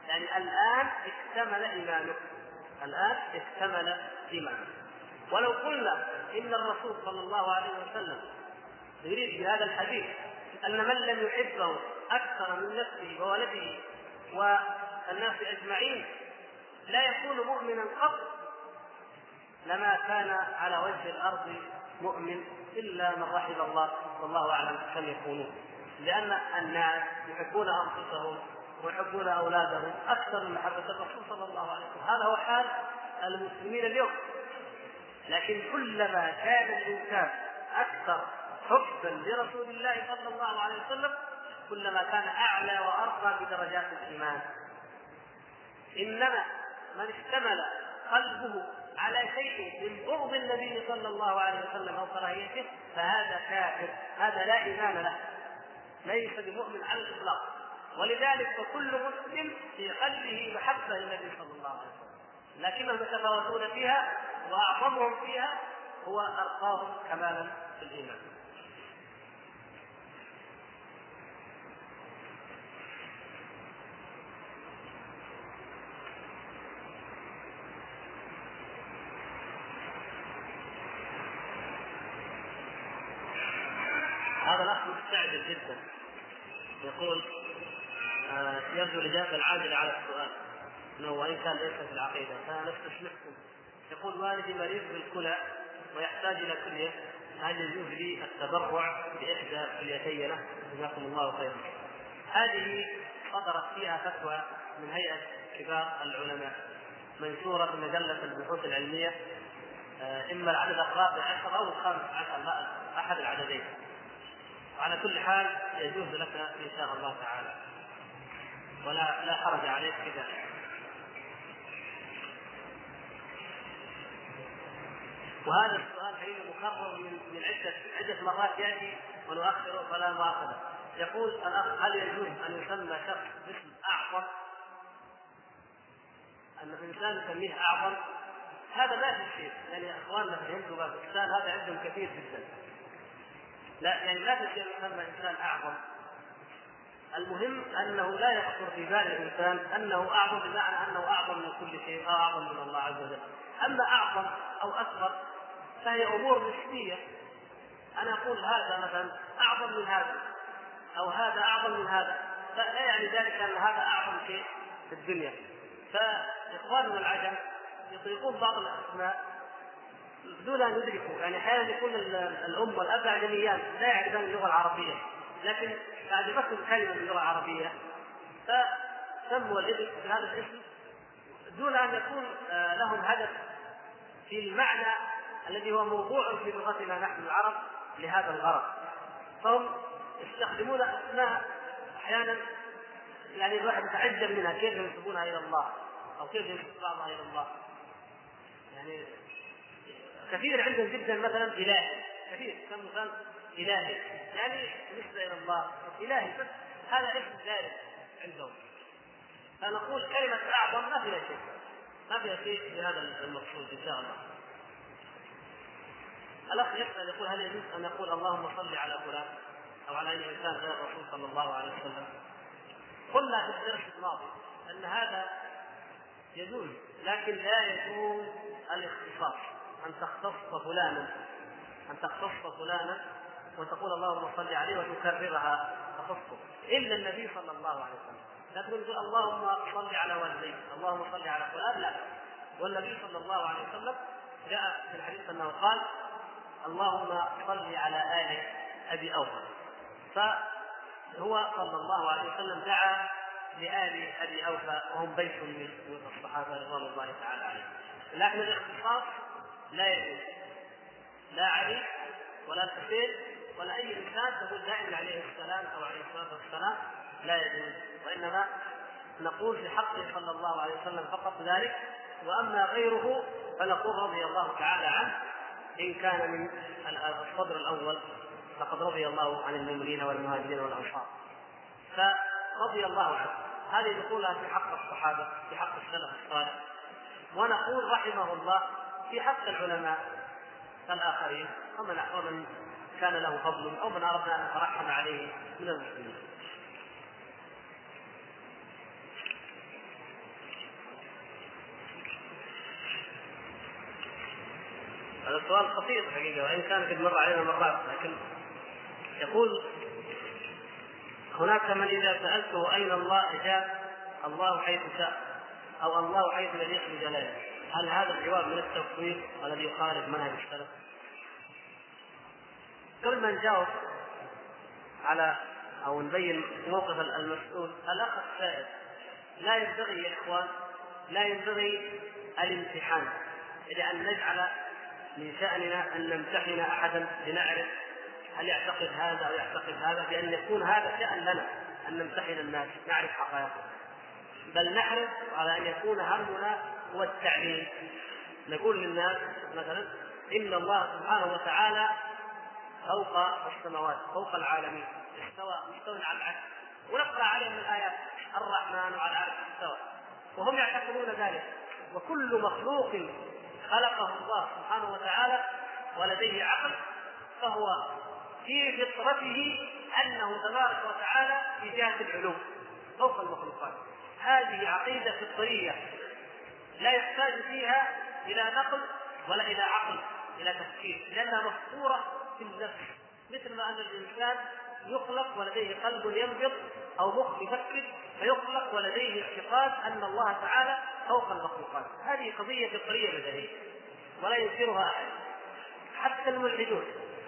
A: يعني الآن اكتمل إيمانك. الآن اكتمل ايمانك ولو قلنا إن الرسول صلى الله عليه وسلم يريد بهذا الحديث أن من لم يحبه أكثر من نفسه وولده والناس أجمعين لا يكون مؤمنا قط لما كان على وجه الأرض مؤمن إلا من رحم الله والله أعلم كم يكونون. لأن الناس يحبون أنفسهم ويحبون اولادهم أكثر من محبه الرسول صلى الله عليه وسلم. هذا هو حال المسلمين اليوم. لكن كلما كان الإنسان أكثر حبا لرسول الله صلى الله عليه وسلم كلما كان أعلى وأرقى بدرجات الإيمان. إنما من اشتمل قلبه على شيء من بغض النبي صلى الله عليه وسلم أو كراهيته فهذا كافر. هذا لا إيمان له. ليس بمؤمن على الإطلاق. ولذلك فكل مسلم في قلبه محبة للنبي صلى الله عليه وسلم. لكنهم يتفاوتون فيها وأعظمهم فيها هو ارقاهم كمالا في الإيمان. هذا الأخ مستعجل جدا. يقول يرجو الاجابه العاجله على السؤال إنه وإن كان ليس في العقيدة فنستسمحكم يقول والدي مريض بالكلى ويحتاج إلى كلية. هل يجوز لي التبرع بإحدى كليتي له. جزاكم الله خيرا. هذه صدرت فيها فتوى من هيئة كبار العلماء. منشورة في مجلة البحوث العلمية. آه، إما العدد الرابع عشر أو الخامس عشر أحد العددين. وعلى كل حال يجوز لك إن شاء الله تعالى. ولا لا حرج عليك في ذلك. وهذا السؤال حقيقه مكرر من من عدة عدة مرات يأتي ونؤخره فلا مؤاخذة. يقول الأخ هل يجوز أن يسمى شخص باسم أعظم؟ أن الإنسان يسميه أعظم؟ هذا ما في شيء يعني إخواننا في الهند وباكستان هذا عندهم كثير جدا. لا يعني لا في شيء يسمى إنسان أعظم. المهم أنه لا يخطر في بال الإنسان أنه أعظم بمعنى أنه أعظم من كل شيء أو أعظم من الله عز وجل. أما أعظم أو اكبر فهي أمور نسبيه أنا أقول هذا مثلا أعظم من هذا أو هذا أعظم من هذا. فلا يعني ذلك أن هذا أعظم شيء في الدنيا. فإخواننا العجم يطلقون بعض الأسماء دون أن يدركوا. يعني أحيانا يكون الأم والأب اعجميان لا يعرفان اللغة العربية. لكن اعجبتهم كلمة باللغة العربية فسموا الابن بهذا الاسم دون أن يكون آه، لهم هدف في المعنى الذي هو موضوع في لغتنا نحن العرب لهذا الغرض. فهم يستخدمون أسماء أحيانا يعني الواحد يتعجب منها كيف ينسبونها إلى الله؟ أو كيف ينسب إلى الله؟ يعني كثير عندهم جدا مثلا إلهي كثير كم مثال إلهي. يعني بالنسبة إلى الله إلهي بس هذا اسم ذلك عندهم فنقول كلمة أعظم ما فيها شيء. ما فيها شيء في هذا المقصود إن شاء الله. الأخ يسأل يقول هل يجوز أن نقول اللهم صل على فلان أو على أي إنسان غير الرسول صلى الله عليه وسلم؟ قلنا في الدرس الماضي أن هذا يجوز لكن لا يجوز الاختصاص. أن تختص فلانا. أن تختص فلانا وتقول اللهم صل عليه وتكررها. تخصه إلا النبي صلى الله عليه وسلم. لا تقول اللهم صل على والديك. اللهم صل على فلان. لا. والنبي صلى الله عليه وسلم جاء في الحديث أنه قال اللهم صل على آل أبي أوفى. فهو صلى الله عليه وسلم دعا لآل أبي أوفى وهم بيت من الصحابة رضوان الله تعالى عليهم. لكن الاختصاص لا يجوز. لا علي ولا الحسين ولا أي إنسان تقول دائما عليه السلام أو عليه الصلاة والسلام لا يجوز وإنما نقول في حقه صلى الله عليه وسلم فقط ذلك. وأما غيره فنقول رضي الله تعالى عنه إن كان من الصدر الأول فقد رضي الله عن المؤمنين والمهاجرين والأنصار. فرضي الله عنه. هذه نقولها في حق الصحابة في حق السلف الصالح. ونقول رحمه الله في حق العلماء الآخرين ومن ومن كان له فضل أو من أردنا أن نترحم عليه من المسلمين. هذا سؤال خطير حقيقة وإن كان قد مر علينا مرات لكن يقول هناك من إذا سألته أين الله إجاب الله حيث شاء أو الله حيث يليق بجلاله هل هذا الجواب من التفويض الذي يخالف منهج السلف؟ قبل ما نجاوب على أو نبين موقف المسؤول الأخ السائل لا ينبغي يا إخوان لا ينبغي الامتحان. لأن نجعل من شأننا أن نمتحن أحدا لنعرف هل يعتقد هذا أو يعتقد هذا بأن يكون هذا شأن لنا أن نمتحن الناس نعرف حقائقهم. بل نحرص على أن يكون همنا هو التعليم. نقول للناس مثلا إن الله سبحانه وتعالى فوق السماوات فوق العالمين. استوى مستوى على العرش ونقرا عليهم الآيات. الرحمن على العرش استوى وهم يعتقدون ذلك. وكل مخلوق خلقه الله سبحانه وتعالى ولديه عقل فهو في فطرته أنه تبارك وتعالى في جهه العلو فوق المخلوقات. هذه عقيدة فطرية. لا يحتاج فيها إلى نقل ولا إلى عقل إلى تفكير. لأنها مفطوره في النفس مثل ما أن الإنسان يخلق ولديه قلب ينبض أو مخ يفكر فيخلق ولديه اعتقاد أن الله تعالى فوق المخلوقات. هذه قضية فطرية بديهيه ولا ينكرها أحد. حتى الملحدون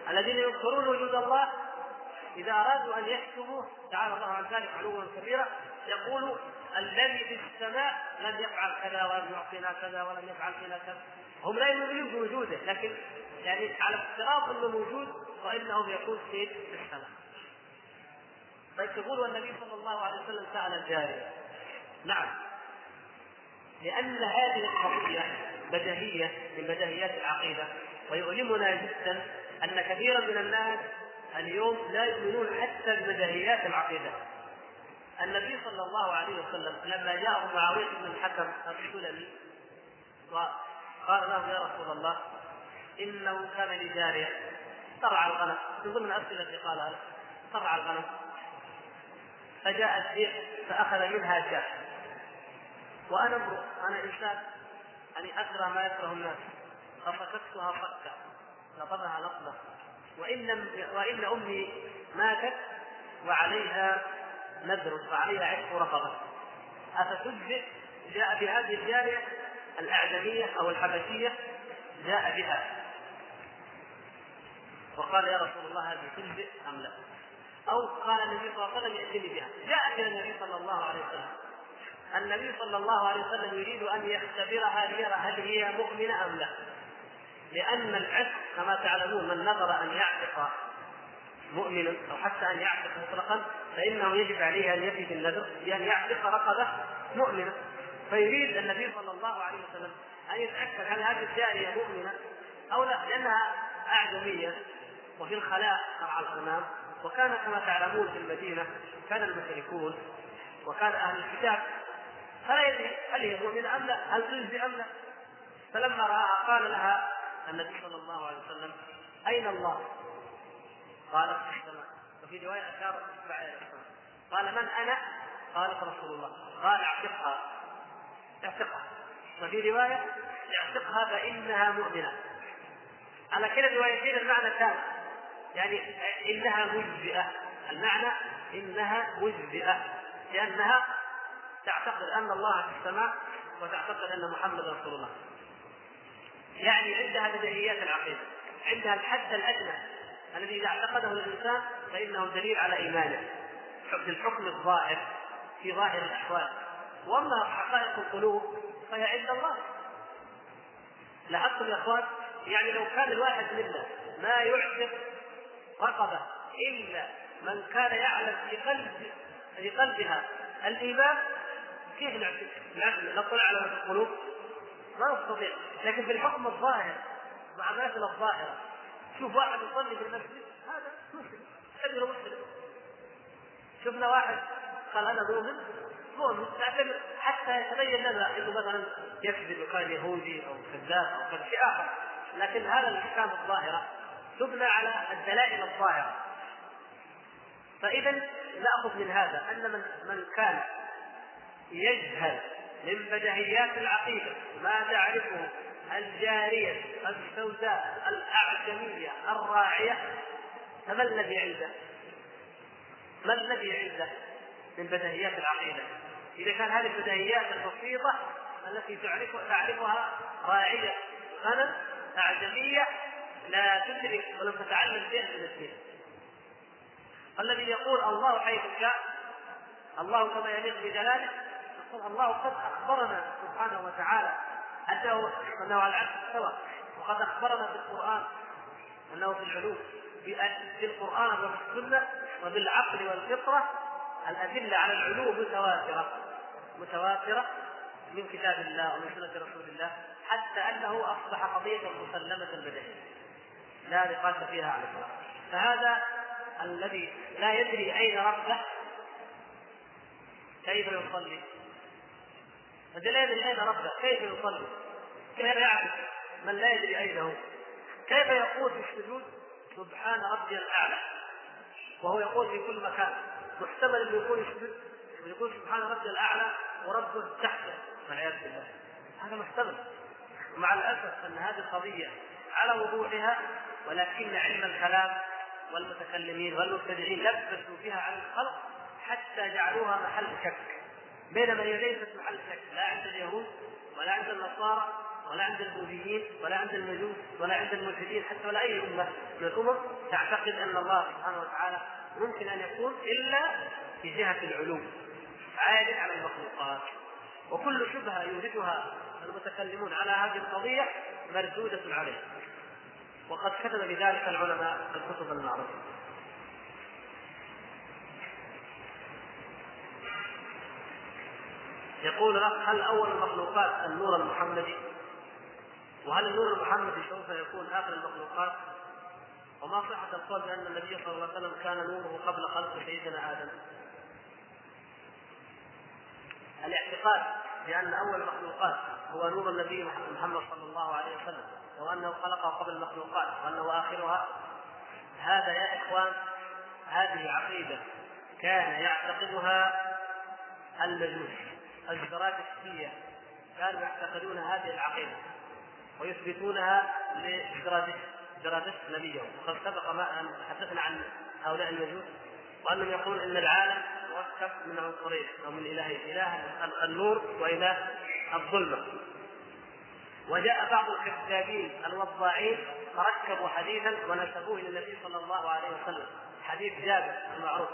A: الذين ينكرون وجود الله إذا أرادوا أن يحكموا تعالى الله عن ذلك علوا كبيرا يقول الذي في السماء لم يفعل كذا ولم يعطينا كذا ولم يفعل فينا كذا. هم لا يؤمنون بوجوده لكن يعني على افتراض إنه موجود وانه يكون في السماء. طيب تقول والنبي صلى الله عليه وسلم سأل الجارية نعم لأن هذه القضية بديهية من بديهيات العقيدة ويؤلمنا جدا أن كثيرا من الناس اليوم لا يؤمنون حتى ببديهيات العقيدة. النبي صلى الله عليه وسلم لما جاءه معاوية بن الحكم السلمي وقال له يا رسول الله إنه كان لي جارية. ترعى الغنم. من ضمن الاسئله التي قالها له ترعى الغنم. فجاء الذئب فأخذ منها شاة وأنا امرؤ أنا إنسان يعني أكره ما يكره الناس. ففككتها فكا. نطبها نطبه وإن وإن أمي ماتت وعليها نذر وعليها عتق رقبه افتجزئ جاء بهذه الجارية الأعجمية أو الحبشية جاء بها. وقال يا رسول الله هذه تجزئ أم لا؟ أو قال النبي صلى الله عليه وسلم بها. جاءت إلى النبي صلى الله عليه وسلم. النبي صلى الله عليه وسلم يريد أن يختبرها ليرى هل هي مؤمنة أم لا. لأن العتق كما تعلمون من نظر أن يعتق مؤمنا أو حتى أن يعتق مطلقا فإنه يجب عليه أن يفي بالنذر بان يعتق رقبة مؤمنة. فيريد النبي صلى الله عليه وسلم أن يتأكد هل هذه الجاريه مؤمنة أو لا لأنها أعجمية وفي الخلاء ترعى الغنام وكان كما تعلمون في المدينة كان المشركون وكان أهل الكتاب فلا يدري هل هي مؤمنة أم لا؟ هل تجزي أم لا؟ فلما رآها قال لها النبي صلى الله عليه وسلم أين الله؟ قالت في السماء وفي رواية أشارت إلى قال من أنا؟ قالت رسول الله قال أعتقها اعتقها. وفي رواية اعتقها فإنها مؤمنة. على كلا الروايتين المعنى ثابت يعني إنها مجزئة. المعنى إنها مجزئة. لأنها تعتقد أن الله في السماء وتعتقد أن محمد رسول الله. يعني عندها بديهيات العقيدة. عندها الحد الأدنى الذي إذا اعتقده الإنسان فإنه دليل على إيمانه. في الحكم الظاهر في ظاهر الأحوال. وأما حقائق القلوب فهي عند الله. لاحظتم يا أخوان يعني لو كان الواحد منا ما يعتق رقبة إلا من كان يعلم في قلب في قلبها الإيمان كيف نطلع على القلوب؟ ما نستطيع. لكن في الحكم الظاهر مع مثل الظاهرة شوف واحد يصلي في المسجد هذا مسلم اجر مسلم. شفنا واحد قال أنا مؤمن. مؤمن نعتبر حتى يتبين لنا إنه مثلا يكذب وكان يهودي أو كذاب أو كان شيء آخر لكن هذا الأحكام الظاهرة تبنى على الدلائل الظاهرة فاذا نأخذ من هذا أن من من كان يجهل من بدهيات العقيدة ما تعرفه الجارية السوداء الأعجمية الراعية فما الذي عنده؟ ما الذي عنده من بدهيات العقيدة؟ إذا كان هذه البدهيات البسيطة التي تعرف تعرفها راعية غنم أعجمية لا تدرك ولم تتعلم شيئا من الدين. الذي يقول الله حيث شاء الله كما يليق بجلاله يقول الله قد أخبرنا سبحانه وتعالى انه أنه على العكس استوى وقد أخبرنا في القرآن أنه في العلوم في القرآن وفي السنة وبالعقل والفطرة الأدلة على العلو متواترة متواترة من كتاب الله ومن سنة رسول الله حتى أنه أصبح قضية مسلمة بدنيه لا نقاش فيها على الإطلاق. فهذا الذي لا يدري أين ربه. كيف يصلي؟ الذي لا يدري أين ربه. كيف يصلي؟ كيف يعرف من لا يدري أين هو؟ كيف يقول في السجود؟ سبحان ربي الأعلى. وهو يقول في كل مكان. محتمل انه يكون يسجد. ويقول سبحان ربي الأعلى. وربه تحته والعياذ بالله. هذا محتمل. ومع الأسف أن هذه القضية على وضوحها ولكن علم الكلام والمتكلمين والمبتدعين لبسوا بها على الخلق حتى جعلوها محل شك. بينما هي ليست محل شك. لا عند اليهود ولا عند النصارى ولا عند البوذيين ولا عند المجوس ولا عند الملحدين حتى ولا أي أمة من الأمم تعتقد أن الله سبحانه وتعالى ممكن أن يكون إلا في جهة العلو عال على المخلوقات وكل شبهة يوجدها المتكلمون على هذه القضية مردودة عليه وقد كتب بذلك العلماء الكتب المعروفة يقول الاخ هل أول المخلوقات النور المحمدي؟ وهل النور المحمدي سوف يكون آخر المخلوقات؟ وما صحة القول بأن النبي صلى الله عليه وسلم كان نوره قبل خلق سيدنا آدم؟ الاعتقاد بأن أول المخلوقات هو نور النبي محمد صلى الله عليه وسلم وأنه خلقه قبل المخلوقات وأنه آخرها. هذا يا إخوان هذه عقيدة كان يعتقدها المجوس الزرادشتية كانوا يعتقدون هذه العقيدة ويثبتونها لزرادشت نبيهم وقد سبق ما أن تحدثنا عن هؤلاء المجوس وأنهم يقولون أن العالم مركب من عنصرين أو من إلهين إله النور وإله الظلمة. وجاء بعض الكذابين الوضاعين فركبوا حديثا ونسبوه إلى النبي صلى الله عليه وسلم. حديث جابر المعروف.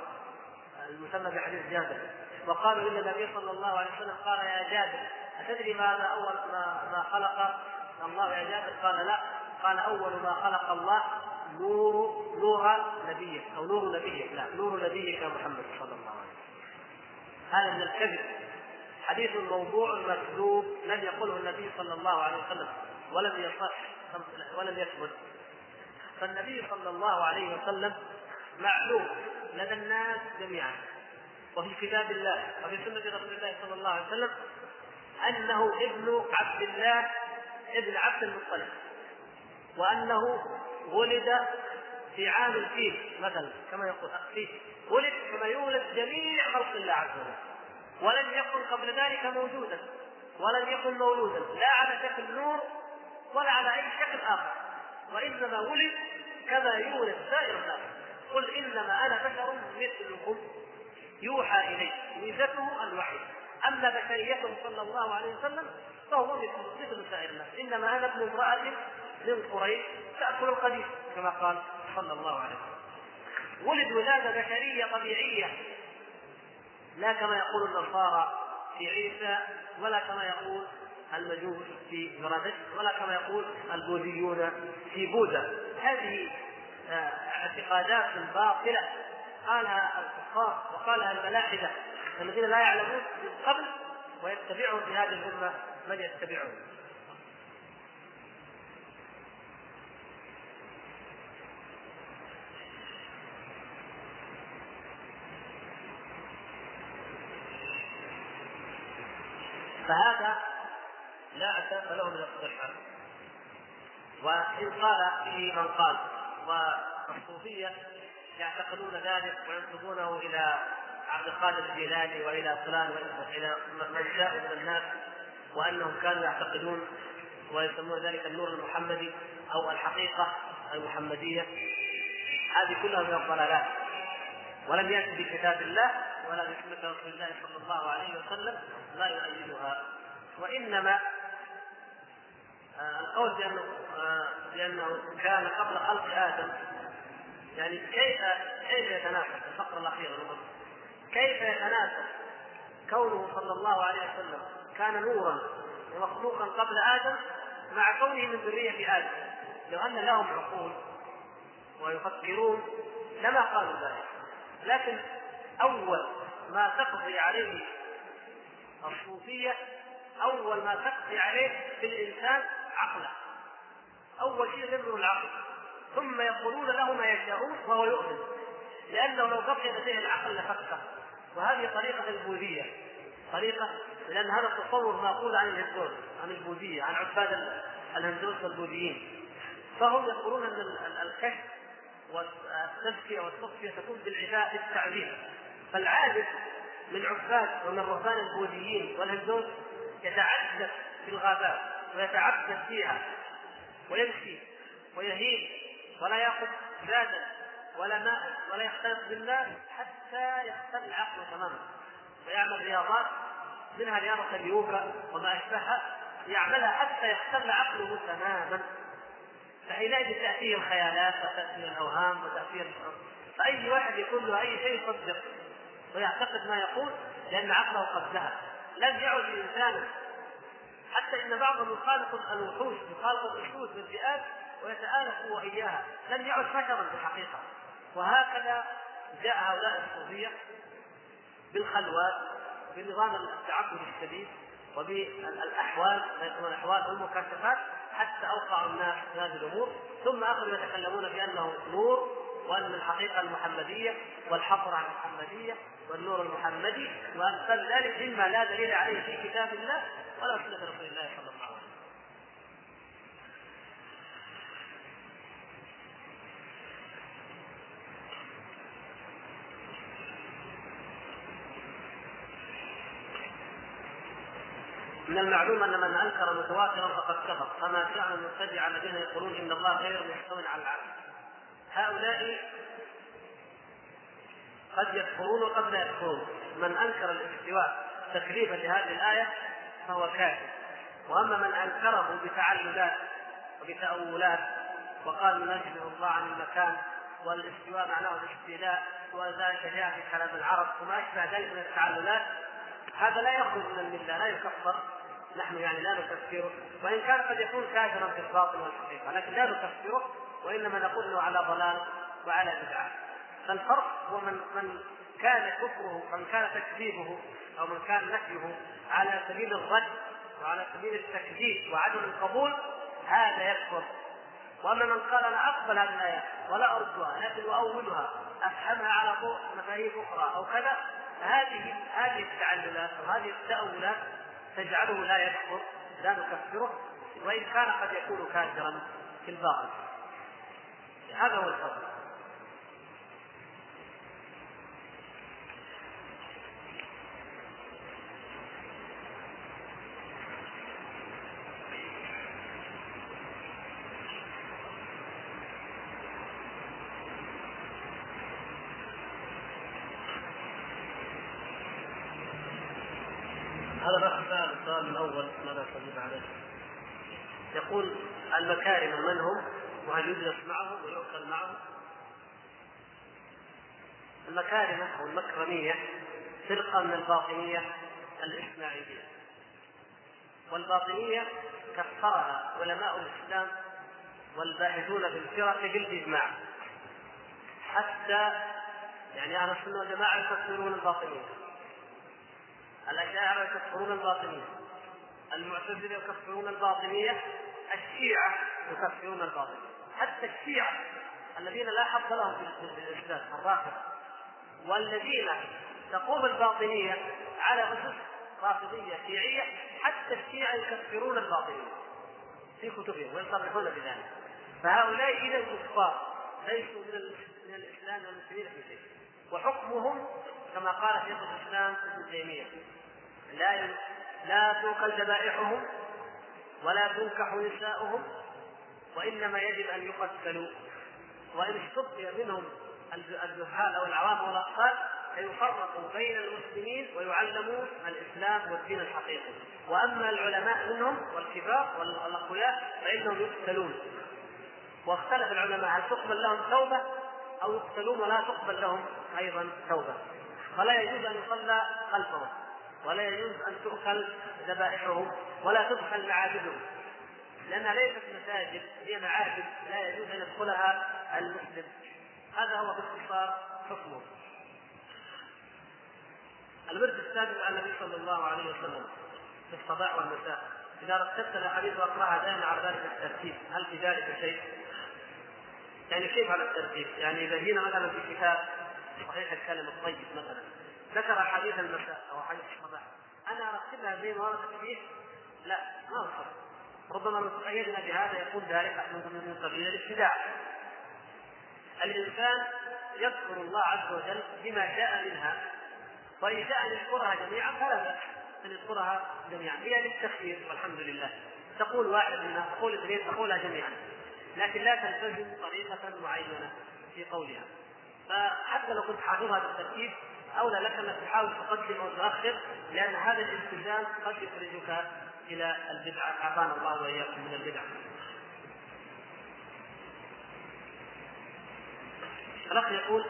A: المسمى بحديث جابر. وقالوا إن النبي صلى الله عليه وسلم قال يا جابر أتدري ماذا أول ما, ما خلق الله يا جابر؟ قال لا. قال أول ما خلق الله نور نور نبيك أو نور نبيك. لا نور نبيك محمد صلى الله عليه وسلم. هذا من الكذب. حديث موضوع مكذوب لم يقله النبي صلى الله عليه وسلم ولم يصح ولم يثبت فالنبي صلى الله عليه وسلم معلوم لدى الناس جميعا وفي كتاب الله وفي سنة رسول الله صلى الله عليه وسلم أنه ابن عبد الله ابن عبد المطلب وأنه ولد في عام الفيل مثلا كما يقول الفيل ولد كما يولد جميع خلق الله عز وجل. ولم يكن قبل ذلك موجودا ولم يكن مولودا. لا على شكل نور ولا على أي شكل آخر. وإنما ولد كما يولد سائر الناس. قل إنما أنا بشر مثلكم يوحى إلي ميزته الوحي. أما بشريته صلى الله عليه وسلم فهو مثل سائر الناس. إنما أنا ابن امرأة من قريش تأكل القديم كما قال. صلى الله عليه وسلم. ولد ولاده بشريه طبيعيه لا كما يقول النصارى في عيسى ولا كما يقول المجوس في زرادشت ولا كما يقول البوذيون في بوذا. هذه آه، اعتقادات باطلة. قالها الكفار وقالها الملاحدة. الذين لا يعلمون من قبل ويتبعهم في هذه الأمة من يتبعهم. فهذا لا أساس له من الصحة. وإن قال به من قال والصوفية يعتقدون ذلك وينسبونه إلى عبد القادر الجيلاني وإلى فلان وإلى من شاء من الناس وأنهم كانوا يعتقدون ويسمون ذلك النور المحمدي أو الحقيقة المحمدية. هذه كلها من الضلالات. ولم يأتي بكتاب الله ولا بسنة رسول الله صلى الله عليه وسلم ما يؤيدها. وإنما آه، القول بانه آه، كان قبل خلق آدم. يعني كيف كيف يتناسب الفقرة الأخيرة كيف يتناسب كونه صلى الله عليه وسلم كان نورا ومخلوقا قبل آدم مع كونه من ذرية آدم؟ لو أن لهم عقول ويفكرون لما قالوا ذلك. لكن أول ما تقضي عليه الصوفية أول ما تقضي عليه في الإنسان عقله. أول شيء يدبر العقل. ثم يقولون له ما يشاءون وهو يؤمن. لأنه لو بقي لديه العقل لفكه وهذه طريقة البوذية. طريقة لأن هذا التصور ماخوذ عن الهندوس عن البوذية عن عباد الهندوس والبوذيين. فهم يقولون إن الكشف والتزكيه والتصفيه تكون بالعفاء بالتعذيب فالعابد من عباد ومن رهبان البوذيين والهندوس يتعذب في الغابات ويتعبد فيها ويمشي ويهيب ولا ياخذ زادا ولا ماء ولا يختلط بالناس حتى يختل عقله تماما. ويعمل رياضات منها رياضة اليوغا وما أشبهها يعملها حتى يختل عقله تماما. فحينئذ تأتيه الخيالات وتأتيه الأوهام وتأتيه فأي واحد يكون له أي شيء يصدق ويعتقد ما يقول لأن عقله قد ذهب. لم يعد إنسانا حتى إن بعضهم يخالط الوحوش يخالط الوحوش والفئات ويتآلف هو إياها. لم يعد بشرا في الحقيقة. وهكذا جاء هؤلاء الصوفية بالخلوات بنظام التعبد الشديد وبالأحوال الأحوال والمكاشفات حتى اوقعوا الناس في هذه الأمور ثم أخذوا يتكلمون بأنه نور وأن الحقيقة المحمدية والحفر عن المحمدية والنور المحمدي وامثال ذلك مما لا دليل عليه في كتاب الله ولا سنة رسول الله صلى الله عليه وسلم. من المعلوم أن من أنكر متواترا فقد كفر كما شان المبتدع الذين يقولون إن الله غير مستوى على العالم. هؤلاء قد يكفرون وقد لا يكفرون. من أنكر الاستواء تكليفا لهذه الآية فهو كافر. وأما من أنكره بتعللات وبتأولات وقال ننزه الله عن المكان والاستواء معناه الاستيلاء وذلك جاء في كلام العرب وما أشبه ذلك من التعللات هذا لا يخرج من الملة لا يكفر. نحن يعني لا نكفره وإن كان قد يكون كافرا في الباطن والحقيقة لكن لا نكفره وإنما نقول له على ضلال وعلى بدعة. فالفرق هو من من كان كفره من كان تكذيبه أو من كان نفيه على سبيل الرد وعلى سبيل التكذيب وعدم القبول هذا يكفر. وأما من قال أنا أقبل هذه الآية ولا أردها لكن أؤولها افهمها على مفاهيم أخرى أو كذا هذه هذه التعللات أو هذه التاولات تجعله لا يكفر لا نكفره وإن كان قد يكون كافرا في الباطن هذا هو الفرق هذا بس الأول ماذا تجيب عليه؟ يقول المكارم من هم؟ وهل يجلس معهم ويؤكل معهم؟ المكارمة أو المكرمية فرقة من الباطنية الإسماعيلية والباطنية كفرها علماء الإسلام والباحثون في الفرق بالإجماع حتى يعني أهل السنة والجماعة يكفرون الباطنية الأشاعرة يكفرون الباطنية المعتزلة يكفرون الباطنية الشيعة يكفرون الباطنية. حتى الشيعة الذين لا حظ لهم في الإسلام الرافضة. والذين تقوم الباطنية على أسس رافضية شيعية حتى الشيعة يكفرون الباطنية. في كتبهم ويصرحون بذلك. فهؤلاء إذا كفار ليسوا من الإسلام والمسلمين في شيء. وحكمهم كما قال شيخ الإسلام ابن تيمية لا لا توكل ذبائحهم ولا تنكح نساؤهم وإنما يجب أن يقتلوا. وإن استبقي منهم الجهال أو العوام أو الاطفال فيفرقوا بين المسلمين ويعلموا الإسلام والدين الحقيقي. وأما العلماء منهم والكبار والأقوياء فإنهم يقتلون. واختلف العلماء هل تقبل لهم توبة أو يقتلون ولا تقبل لهم أيضا توبة. فلا يجوز أن يصلى خلفهم. ولا يجوز أن تؤكل ذبائحهم ولا تدخل معابدهم لأنها ليست مساجد هي معابد لا يجوز أن يدخلها المسلم. هذا هو باختصار حكمه. الورد السادس عن النبي صلى الله عليه وسلم في الصباح والمساء إذا رتبت الاحاديث واقراها دائما على ذلك الترتيب. هل في ذلك شيء؟ يعني كيف على الترتيب؟ يعني إذا جينا مثلا في كتاب صحيح الكلم الطيب مثلا. ذكر حديث المساء أو حديث الصباح. أنا ارتبها زي ما وردت فيه؟ لا ما أصح ربما لو تقيدنا بهذا يكون ذلك من قبيل الابتداع. الإنسان يذكر الله عز وجل بما جاء منها وإن شاء أن يذكرها جميعا فلا بأس أن يذكرها جميعا. هي للتخيير والحمد لله. تقول واحد منها تقول اثنين تقولها جميعا. لكن لا تلتزم طريقة معينة في قولها. فحتى لو كنت حافظها بالترتيب أولى لك أنك تحاول تقدم أو تؤخر لأن هذا الالتزام قد يخرجك إلى البدعة. عافانا الله وإياكم من البدع. الأخ يقول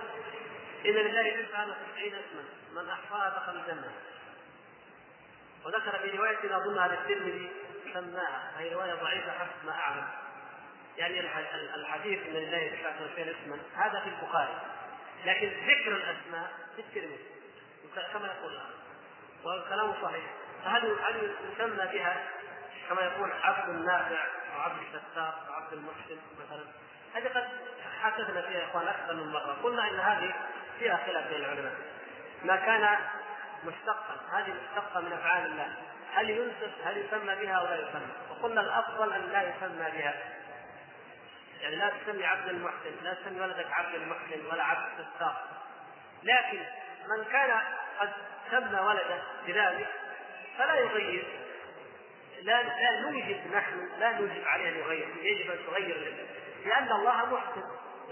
A: إن لله تسعة وتسعين اسما من أحصاها دخل الجنة. وذكر في رواية أظنها للترمذي سماها وهي رواية ضعيفة حسب ما أعلم. يعني الحديث إن لله تسعة وتسعين اسما هذا في البخاري. لكن ذكر الأسماء في الترمذي. كما يقول الآن. والكلام صحيح. فهل هل يسمى بها كما يقول عبد النافع أو عبد الستار أو عبد المحسن مثلا؟ هذه قد حدثنا فيها يا إخوان أكثر من مرة. قلنا إن هذه فيها خلاف بين العلماء. ما كان مشتقا هذه مشتقة من أفعال الله. هل ينسب هل يسمى بها أو لا يسمى؟ وقلنا الأفضل أن لا يسمى بها. يعني لا تسمي عبد المحسن لا تسمي ولدك عبد المحسن ولا عبد الستار. لكن من كان قد سمى ولده بذلك فلا يغير لا لا نوجب نحن لا نوجب عليه أن يغير يجب أن تغير لأن الله محسن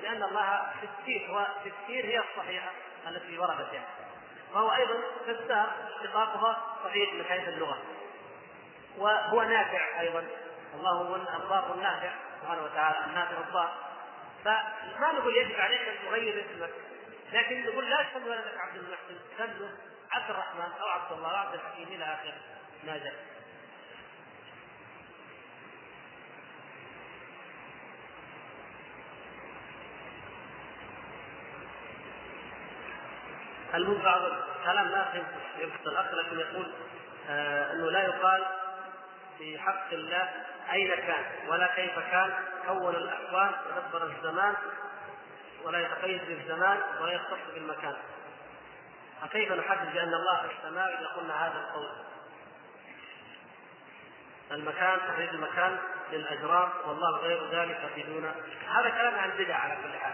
A: لأن الله ستير والستير هي الصحيحة التي وردت يعني. وهو أيضا ستار اشتقاقها صحيح من حيث اللغة. وهو نافع أيضا الله هو الباق النافع. سبحانه وتعالى النافع الضار فما نقول يجب عليك أن تغير اسمك لكن نقول لا تسمي ولدك عبد المحسن سمه عبد الرحمن أو عبد الله أو عبد الحكيم إلى اخر ما جاء. المهم بعض الكلام لا يبسط الاخ لكن يقول آه أنه لا يقال في حق الله أين كان ولا كيف كان كون الأحوال ودبر الزمان ولا يتقيد بالزمان ولا يختص بالمكان. فكيف نحدد بأن الله في السماء إذا قلنا هذا القول؟ المكان تحديد المكان للأجرام والله غير ذلك بدون. هذا كلام عن البدع على كل حال.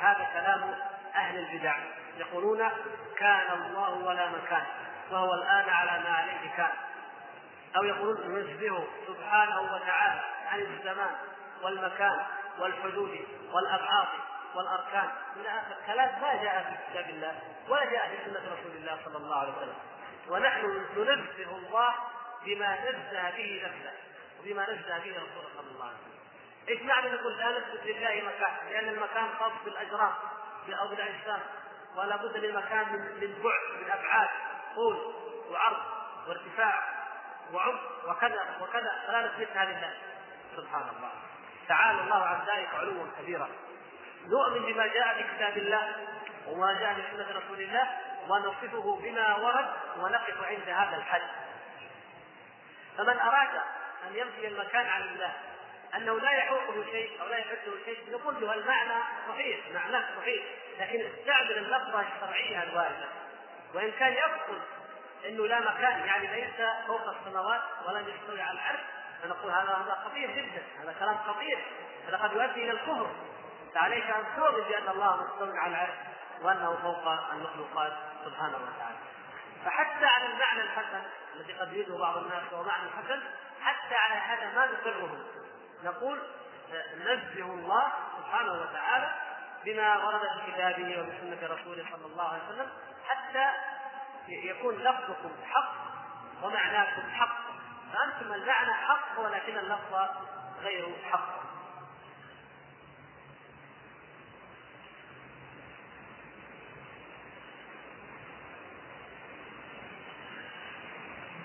A: هذا كلام أهل البدع. يقولون كان الله ولا مكان وهو الآن على ما عليه كان. أو يقولون ننزهه سبحانه وتعالى عن الزمان والمكان والحدود والأبعاد والأركان. إلى آخر كلام ما جاء في كتاب الله ولا جاء في سنة رسول الله صلى الله عليه وسلم. ونحن ننزه الله بما نزه به نفسه وبما نزه به رسوله صلى الله عليه وسلم. إيش معنى نقول لا نثبت لله مكان؟ لأن المكان خاص بالأجرام أو بالاجسام ولا بد للمكان من بعد من أبعاد طول وعرض وارتفاع. وعمق وكذا وكذا. فلا نثبتها لله سبحان الله تعالى الله عن ذلك علوا كبيرا. نؤمن بما جاء في كتاب الله وما جاء من سنة رسول الله ونصفه بما ورد ونقف عند هذا الحد فمن أراد أن ينفي المكان عن الله أنه لا يحوطه شيء أو لا يحده شيء نقول له المعنى صحيح معناه صحيح. لكن استعمل اللفظة الشرعية الواردة وإن كان يقصد أنه لا مكان يعني ليس فوق السماوات ولم يستوي على العرش فنقول هذا هذا خطير جدا هذا كلام خطير. هذا قد يؤدي إلى الكفر فعليك أن تؤمن بأن الله مستوي على العرش وأنه فوق المخلوقات سبحانه وتعالى. فحتى على المعنى الحسن الذي قد يريده بعض الناس وهو معنى حسن حتى على هذا ما نقره. نقول نزه الله سبحانه وتعالى بما ورد في كتابه وفي سنة رسوله صلى الله عليه وسلم حتى يكون لفظكم حق ومعناكم حق. فأنتم المعنى حق ولكن اللفظ غير حق.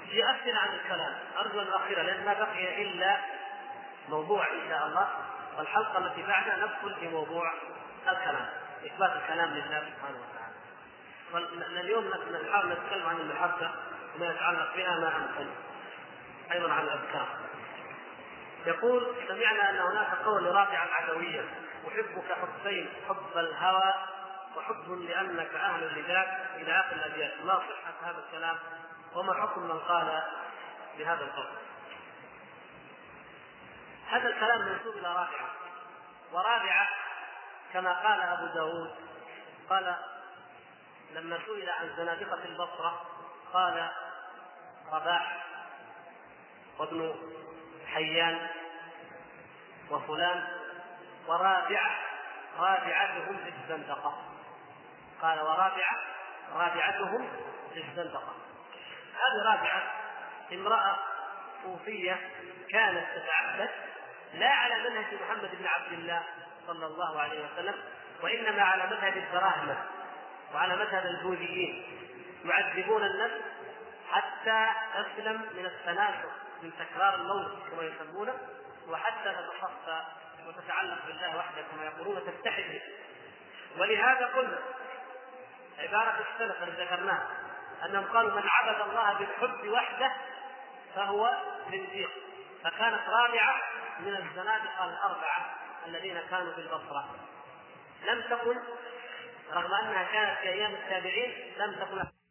A: في عن الكلام أرجو أن أخيرا لأن ما بقي إلا موضوع إن شاء الله. والحلقة التي بعدها ندخل في موضوع الكلام إثبات الكلام لله سبحانه وتعالى. اليوم نحاول نتكلم عن المحبة وما يتعلق بها ما أمكن أيضا عن الأذكار. يقول سمعنا أن هناك قول رافع العدوية أحبك حبين حب الهوى وحب لأنك أهل لذاك إلى آخر الأبيات ما صحة هذا الكلام وما حكم من قال بهذا القول؟ هذا الكلام منسوب إلى رافعة ورابعة كما قال أبو داود قال لما سئل عن زنادقة البصرة قال رباح وابن حيان وفلان ورابعة رابعتهم في الزندقة قال ورابعة رابعتهم في الزندقة هذه رابعة امرأة صوفية كانت تتعبد لا على منهج محمد بن عبد الله صلى الله عليه وسلم وإنما على مذهب الدراهمة. وعلى مذهب البوذيين يعذبون النفس حتى تسلم من التناسخ من تكرار الموت كما يسمونه وحتى تتصفى وتتعلق بالله وحده كما يقولون وتتحد به ولهذا قلنا عبارة السلف التي ذكرناها أنهم قالوا من عبد الله بالحب وحده فهو زنديق فكانت رابعة من الزنادقة الأربعة الذين كانوا في البصرة لم تكن رغم أنها كانت في أيام التابعين لم تكن